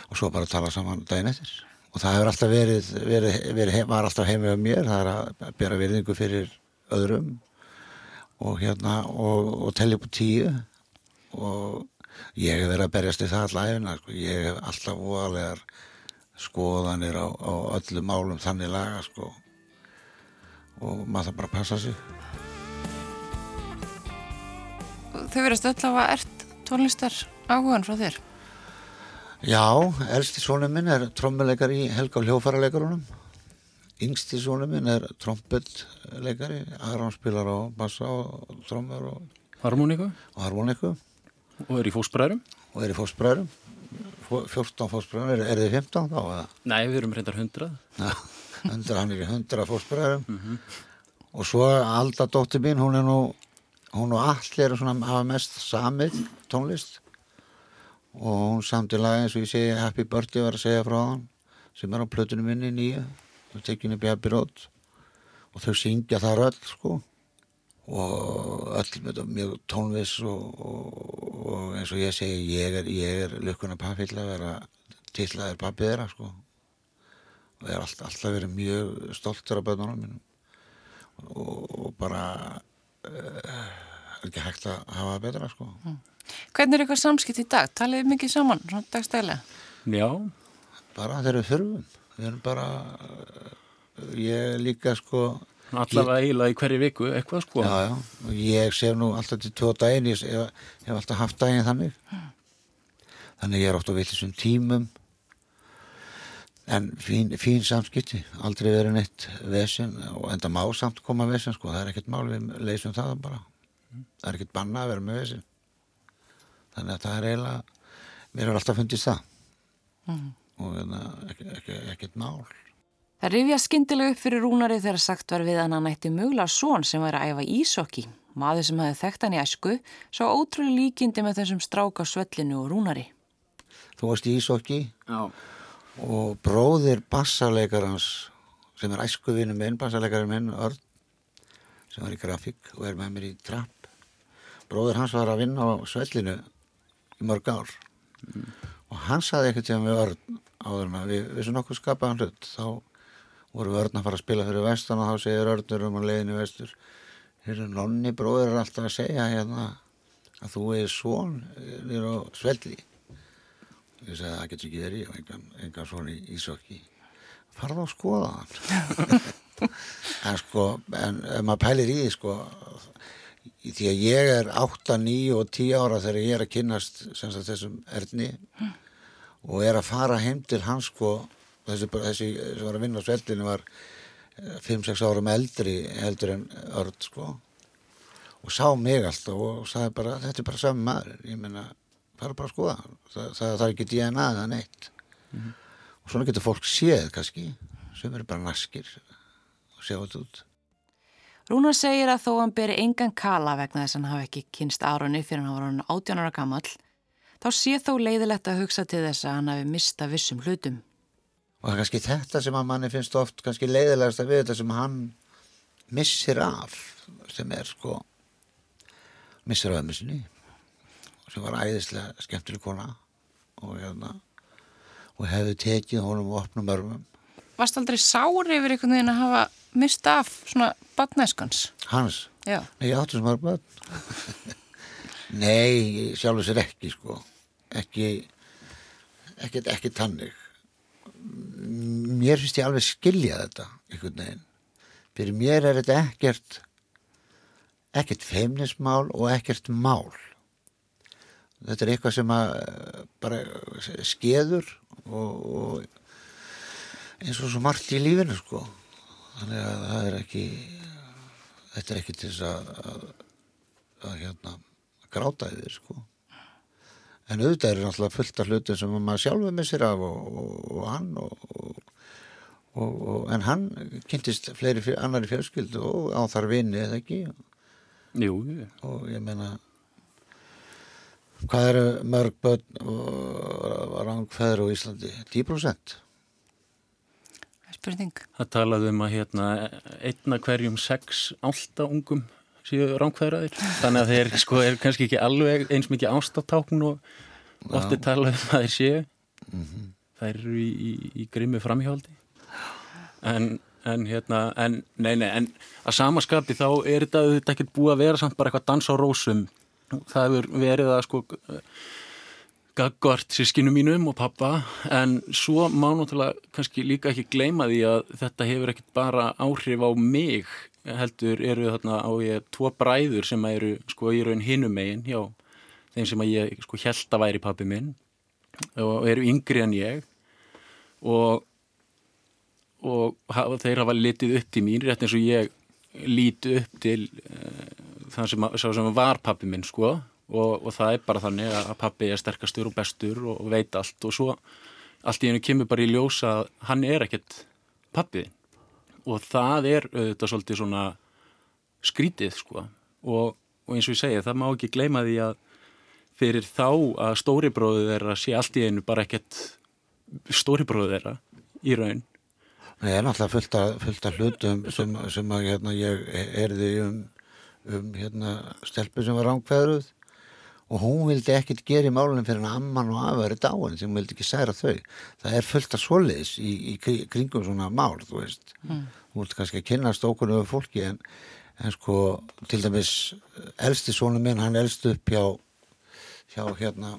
og svo bara tala saman daginn eftir og það hefur alltaf verið, verið, verið heim, var alltaf heimið á mér það er að bera virðingu fyrir öðrum og hérna og, og telja upp tíu og ég hef verið að berjast í það allæfina sko. ég hef alltaf voðalegar skoðanir á, á öllum málum þannig laga sko. og maður þarf bara að passa sig
Þau verðast öll á að ert tónlistar áhugan frá þér.
Já, elsti sónu minn er trommuleikar í Helga hljófaraleikarunum yngsti sónu minn er trompetleikari. Aron spilar á bassa og trommur og,
harmoníku?
og
og er í fósbræðurum
og er í fósbræðurum 14 fósbræðurum, er, er þið 15 þá eða?
nei, við erum reyndar hundrað.
Já, 100, hann er í 100 fósbræðurum og svo Alda dóttir mín, hún er nú hún og allir eru svona hafa mest samið tónlist. Og hún samti lag eins og ég segi Happy Birthday var að segja frá hann sem er á plötunum minni nýja. Og tekinu upp í Happy Road. Og þau syngja þar öll sko. Og öll með þetta mjög tónvis og, og, og eins og ég segi ég er, ég er lukkuna pappill að vera tillaðir pappið þeirra sko. Og er alltaf, alltaf verið mjög stoltur af bönnunum mínum. Og, og bara er ekki hægt að hafa betra sko.
Hvernig er eitthvað samskipt í dag? Talið þið mikið saman, svona dagstælega?
já,
bara þegar við þurfum. Við erum bara uh, ég líka sko
allavega eiginlega í hverju viku eitthvað sko.
Já, já, og ég sef nú alltaf til tvo daginn ég hef, hef alltaf haft daginn þannig. Þannig ég er oft á villisum tímum en fín, fín samskipti. Aldrei verið neitt vesen og enda má samt koma vesen sko, það er ekkert mál við leysum það bara. Það er ekkert banna að vera með vesen. Þannig að það er eiginlega mér er alltaf fundist það. Og hérna, ekki, ekki, ekkert mál.
Það rifja skindilega upp fyrir Rúnari þegar sagt var við hann að nætti mögulega són sem væri að æfa ísokki. Maður sem hefði þekkt hann í æsku, svo ótrúlega líkindi með þessum stráka svellinu og Rúnari.
Þú varst í Ísokki
Já.
Og bróðir bassarleikar hans sem er æskuvinu minn, bassarleikari minn, Örn, sem var í grafík og er með mér í trapp. Bróðir hans var að vinna á svellinu í mörg ár og hann saði ekkert sem við Örn áður að við vissum nokkuð skapaðan hlut. Þá voru við Örn að fara að spila fyrir vestan og þá segir Örnur um að leiðinu vestur. Hérna, nonni bróðir er alltaf að segja hérna að þú er svon nýr á svelli. Ég að það getur ekki verið og engan, engan svona í Ísokki. Farða á skoða hann. en sko, en ef maður pælir í því sko, því að ég er 8, 9 og 10 ára þegar ég er að kynnast sem sagt, þessum erðni og er að fara heim til hans sko, þessi, þessi sem var að vinna á svellinu var 5-6 árum eldri heldur en örd sko og sá mig alltaf og sagði bara þetta er bara sami maður, ég meina fara bara að skoða. Það, það, það er ekki DNA eða neitt. Og svona getur fólk séð kannski. Sem eru bara naskir. Og sjá þetta út.
Rúnar segir að þó hann beri engan kala vegna þess að hann hafi ekki kynst árunni fyrir hann var hann 18 ára gammal, þá sé þó leiðilegt að hugsa til þess að hann hafi mista vissum hlutum.
og það er kannski þetta sem að manni finnst oft kannski leiðilegast að við þetta sem hann missir af sem er sko missir af ömmu sinni sem var æðislega skemmtileg kona og hérna og hefði tekið honum og opnum örmum.
Varst aldrei sári yfir einhvern veginn að hafa mista af svona badnæskans?
hans,
Já.
nei ég áttu sem var börn. Nei, sjálfur sér ekki sko. Ekki ekki, ekki tannig mér finnst ég alveg skilja þetta einhvern veginn. Fyrir mér er þetta ekkert ekkert feimnismál og ekkert mál þetta er eitthvað sem að bara skeður og, og eins og svo margt í lífinu sko. Þannig að það er ekki þetta er ekki til þess að, að, að hérna gráta yfir sko. En auðvitað er náttúrulega fullt af hlutum sem maður sjálfur missir af og, og, og hann og, og en hann kynntist fleiri annari fjölskyldu og á þar vinni eða ekki?
Jú,
og ég meina hvað eru mörg börn og rangfæður á Íslandi? 10%
Spurning.
það talaði um að hérna einna hverjum sex álta ungum síðu ránkvæðraðir þannig að þeir sko er kannski ekki alveg eins mikið ástatákn og ofti talað um að þeir séu. Þær eru í, í, í grimmi framhjáldi en, en hérna en, nei, nei, en að samaskapi þá er þetta auðvitað ekkert búið að vera samt bara eitthvað dans á rósum það hefur verið að sko gaggvart sískinu mínum og pappa en svo má náttúrulega kannski líka ekki gleyma því að þetta hefur ekkert bara áhrif á mig heldur eru þarna á ég tvo bræður sem eru sko í raun hinum megin hjá þeim sem að ég sko held að væri pappi minn og eru yngri en ég. Og og hafa, þeir hafa litið upp til mín rétt eins og ég líti upp til uh, það sem, sem var pappi minn sko. Og, og það er bara þannig að pappi er sterkastur og bestur og, og veit allt. Og svo allt í hennu kemur bara í ljós að hann er ekkert pappiðin og það er auðvitað svolítið svona skrítið sko. Og, og eins og ég segja það má ekki gleyma því að fyrir þá að stóribróðu þeirra sé allt í einu bara ekkert stóribróðu þeirra í raun.
Það er náttúrulega fullt af hlutum sem, sem að hérna, ég erði um, um hérna, stelpu sem var ránkveðruð og hún vildi ekkert gera í málunum fyrir hann amman og afhverju dáin sem hún vildi ekki særa þau. Það er fullt af svoleiðis í, í kringum svona mál, þú veist. Mm. Þú veist kannski að kynast okkur öfur fólki en, en sko til dæmis elsti sónu minn, hann elst upp hjá, hjá hérna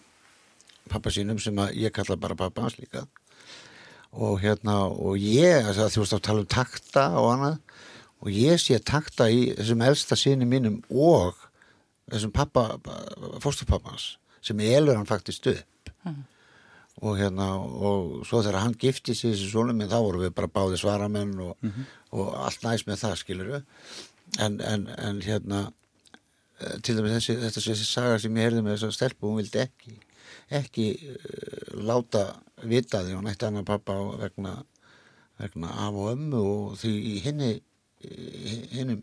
pappa sínum sem að ég kalla bara pappa hans líka og hérna og ég, þú veist að tala um takta og annað og ég sé takta í þessum elsta síni mínum og þessum pappa, fóstupappans sem elur hann faktist upp mm. og hérna og svo þegar hann gifti sig þessi svonum en þá voru við bara báði svaramenn og, mm -hmm. og allt næst með það skiluru en, en, en hérna til dæmis þessi, þetta þessi saga sem ég heyrði með þess að stelpu, hún vildi ekki ekki uh, láta vitaði og nætti hann að pappa vegna, vegna af og ömmu og því í hinni hinnum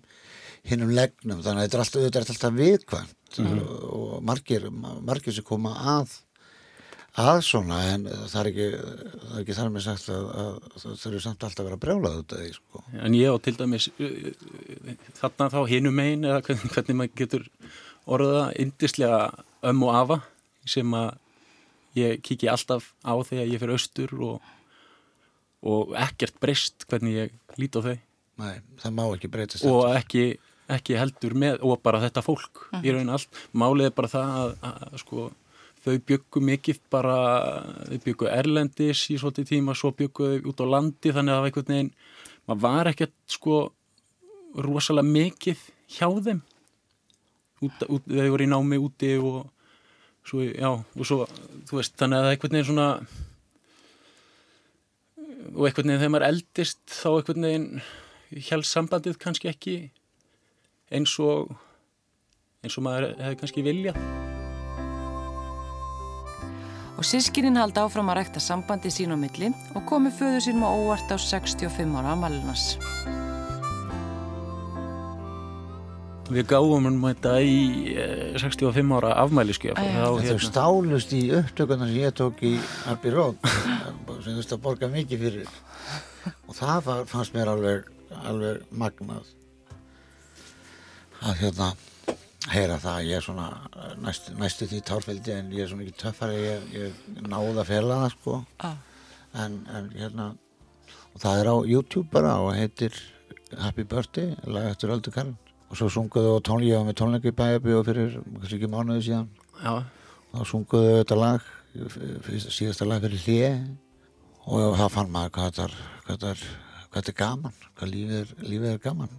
hinnum legnum þannig að þetta er alltaf, þetta er alltaf viðkvæmt mm. og margir, margir sem koma að að svona en það er ekki, það er ekki þar með sagt að, að það eru samt alltaf að vera brjálað út af því sko.
En ég á til dæmis þarna þá hinum einn eða hvernig, hvernig maður getur orða indislega öm og afa sem að ég kiki alltaf á þegar ég fyrir austur og, og ekkert breyst hvernig ég líti á þau
Nei, það má ekki breytast
og ekki, ekki heldur með og bara þetta fólk uh -huh. í mhm. raun allt málið er bara það að, að, að sko þau byggu mikið bara, þau byggu erlendis í svolítið tíma, svo byggu þau út á landi þannig að það var einhvern veginn, maður var ekkert sko rosalega mikið hjá þeim, út, út, þau voru í námi úti og svo, já, og svo, þú veist, þannig að það er einhvern veginn svona, og einhvern veginn þegar maður eldist þá einhvern veginn hjálp sambandið kannski ekki eins og, eins og maður hefði kannski viljað
og sískinin haldi áfram að rækta sambandi sín á milli og komi föðu sínum á óvart á 65 ára amalinas.
Við gáðum um þetta í 65 eh, ára afmæliskjöf.
Þetta hérna... stálust í upptökuna sem ég tók í Abbey Road sem þú veist að borga mikið fyrir og það var, fannst mér alveg, alveg magnað að hérna heyra það. Að ég er svona næstu, næstu því tárfældi en ég er svona ekki töffari ég, ég náða að fela það sko. Ah. en, en hérna og það er á YouTube bara og heitir Happy Birthday lag eftir Öldu Karl og svo sunguðu og tónleika með tónleika í bæabíu fyrir kannski ekki mánuði síðan.
Já.
og þá sunguðu þetta lag síðasta lag fyrir hlið og það fann maður hvað þetta er, hvað þetta er, gaman hvað lífið er, lífið er gaman.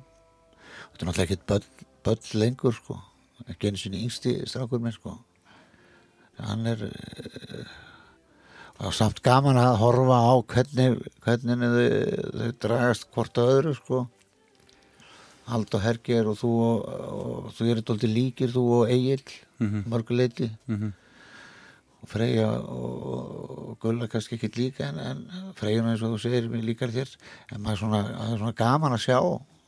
Þetta er náttúrulega ekkit börn, börn lengur sko. Ekki einu sinni yngsti strákur minn sko. Hann er uh, samt gaman að horfa á hvernig, hvernig þau, þau dragast hvort að öðru sko. Hald og Herger og þú og, og þú eru doldið líkir þú og Egil mm -hmm. mörguleiti mm -hmm. Freyja og, Gulla kannski ekki líka en, en Freyjuna eins og þú segir mér líkar þér. En maður er svona, svona gaman að sjá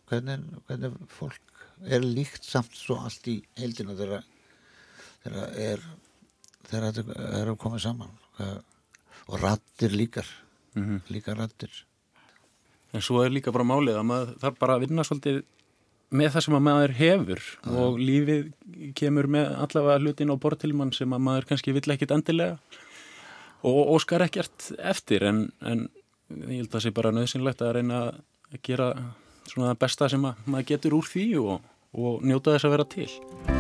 hvernig, hvernig fólk er líkt samt svo allt í heildina þegar þegar er þegar þetta er að koma saman. Og rattir líkar mm -hmm. líka rattir
en svo er líka bara málið að maður þarf bara að vinna svolítið með það sem að maður hefur ah. og lífið kemur með allavega hlutin á bortilmann sem að maður kannski vill ekkit endilega og óskar ekkert eftir en, en ég held að það sé bara nöðsynlegt að reyna að gera svona það besta sem maður getur úr því og, og njóta þess að vera til.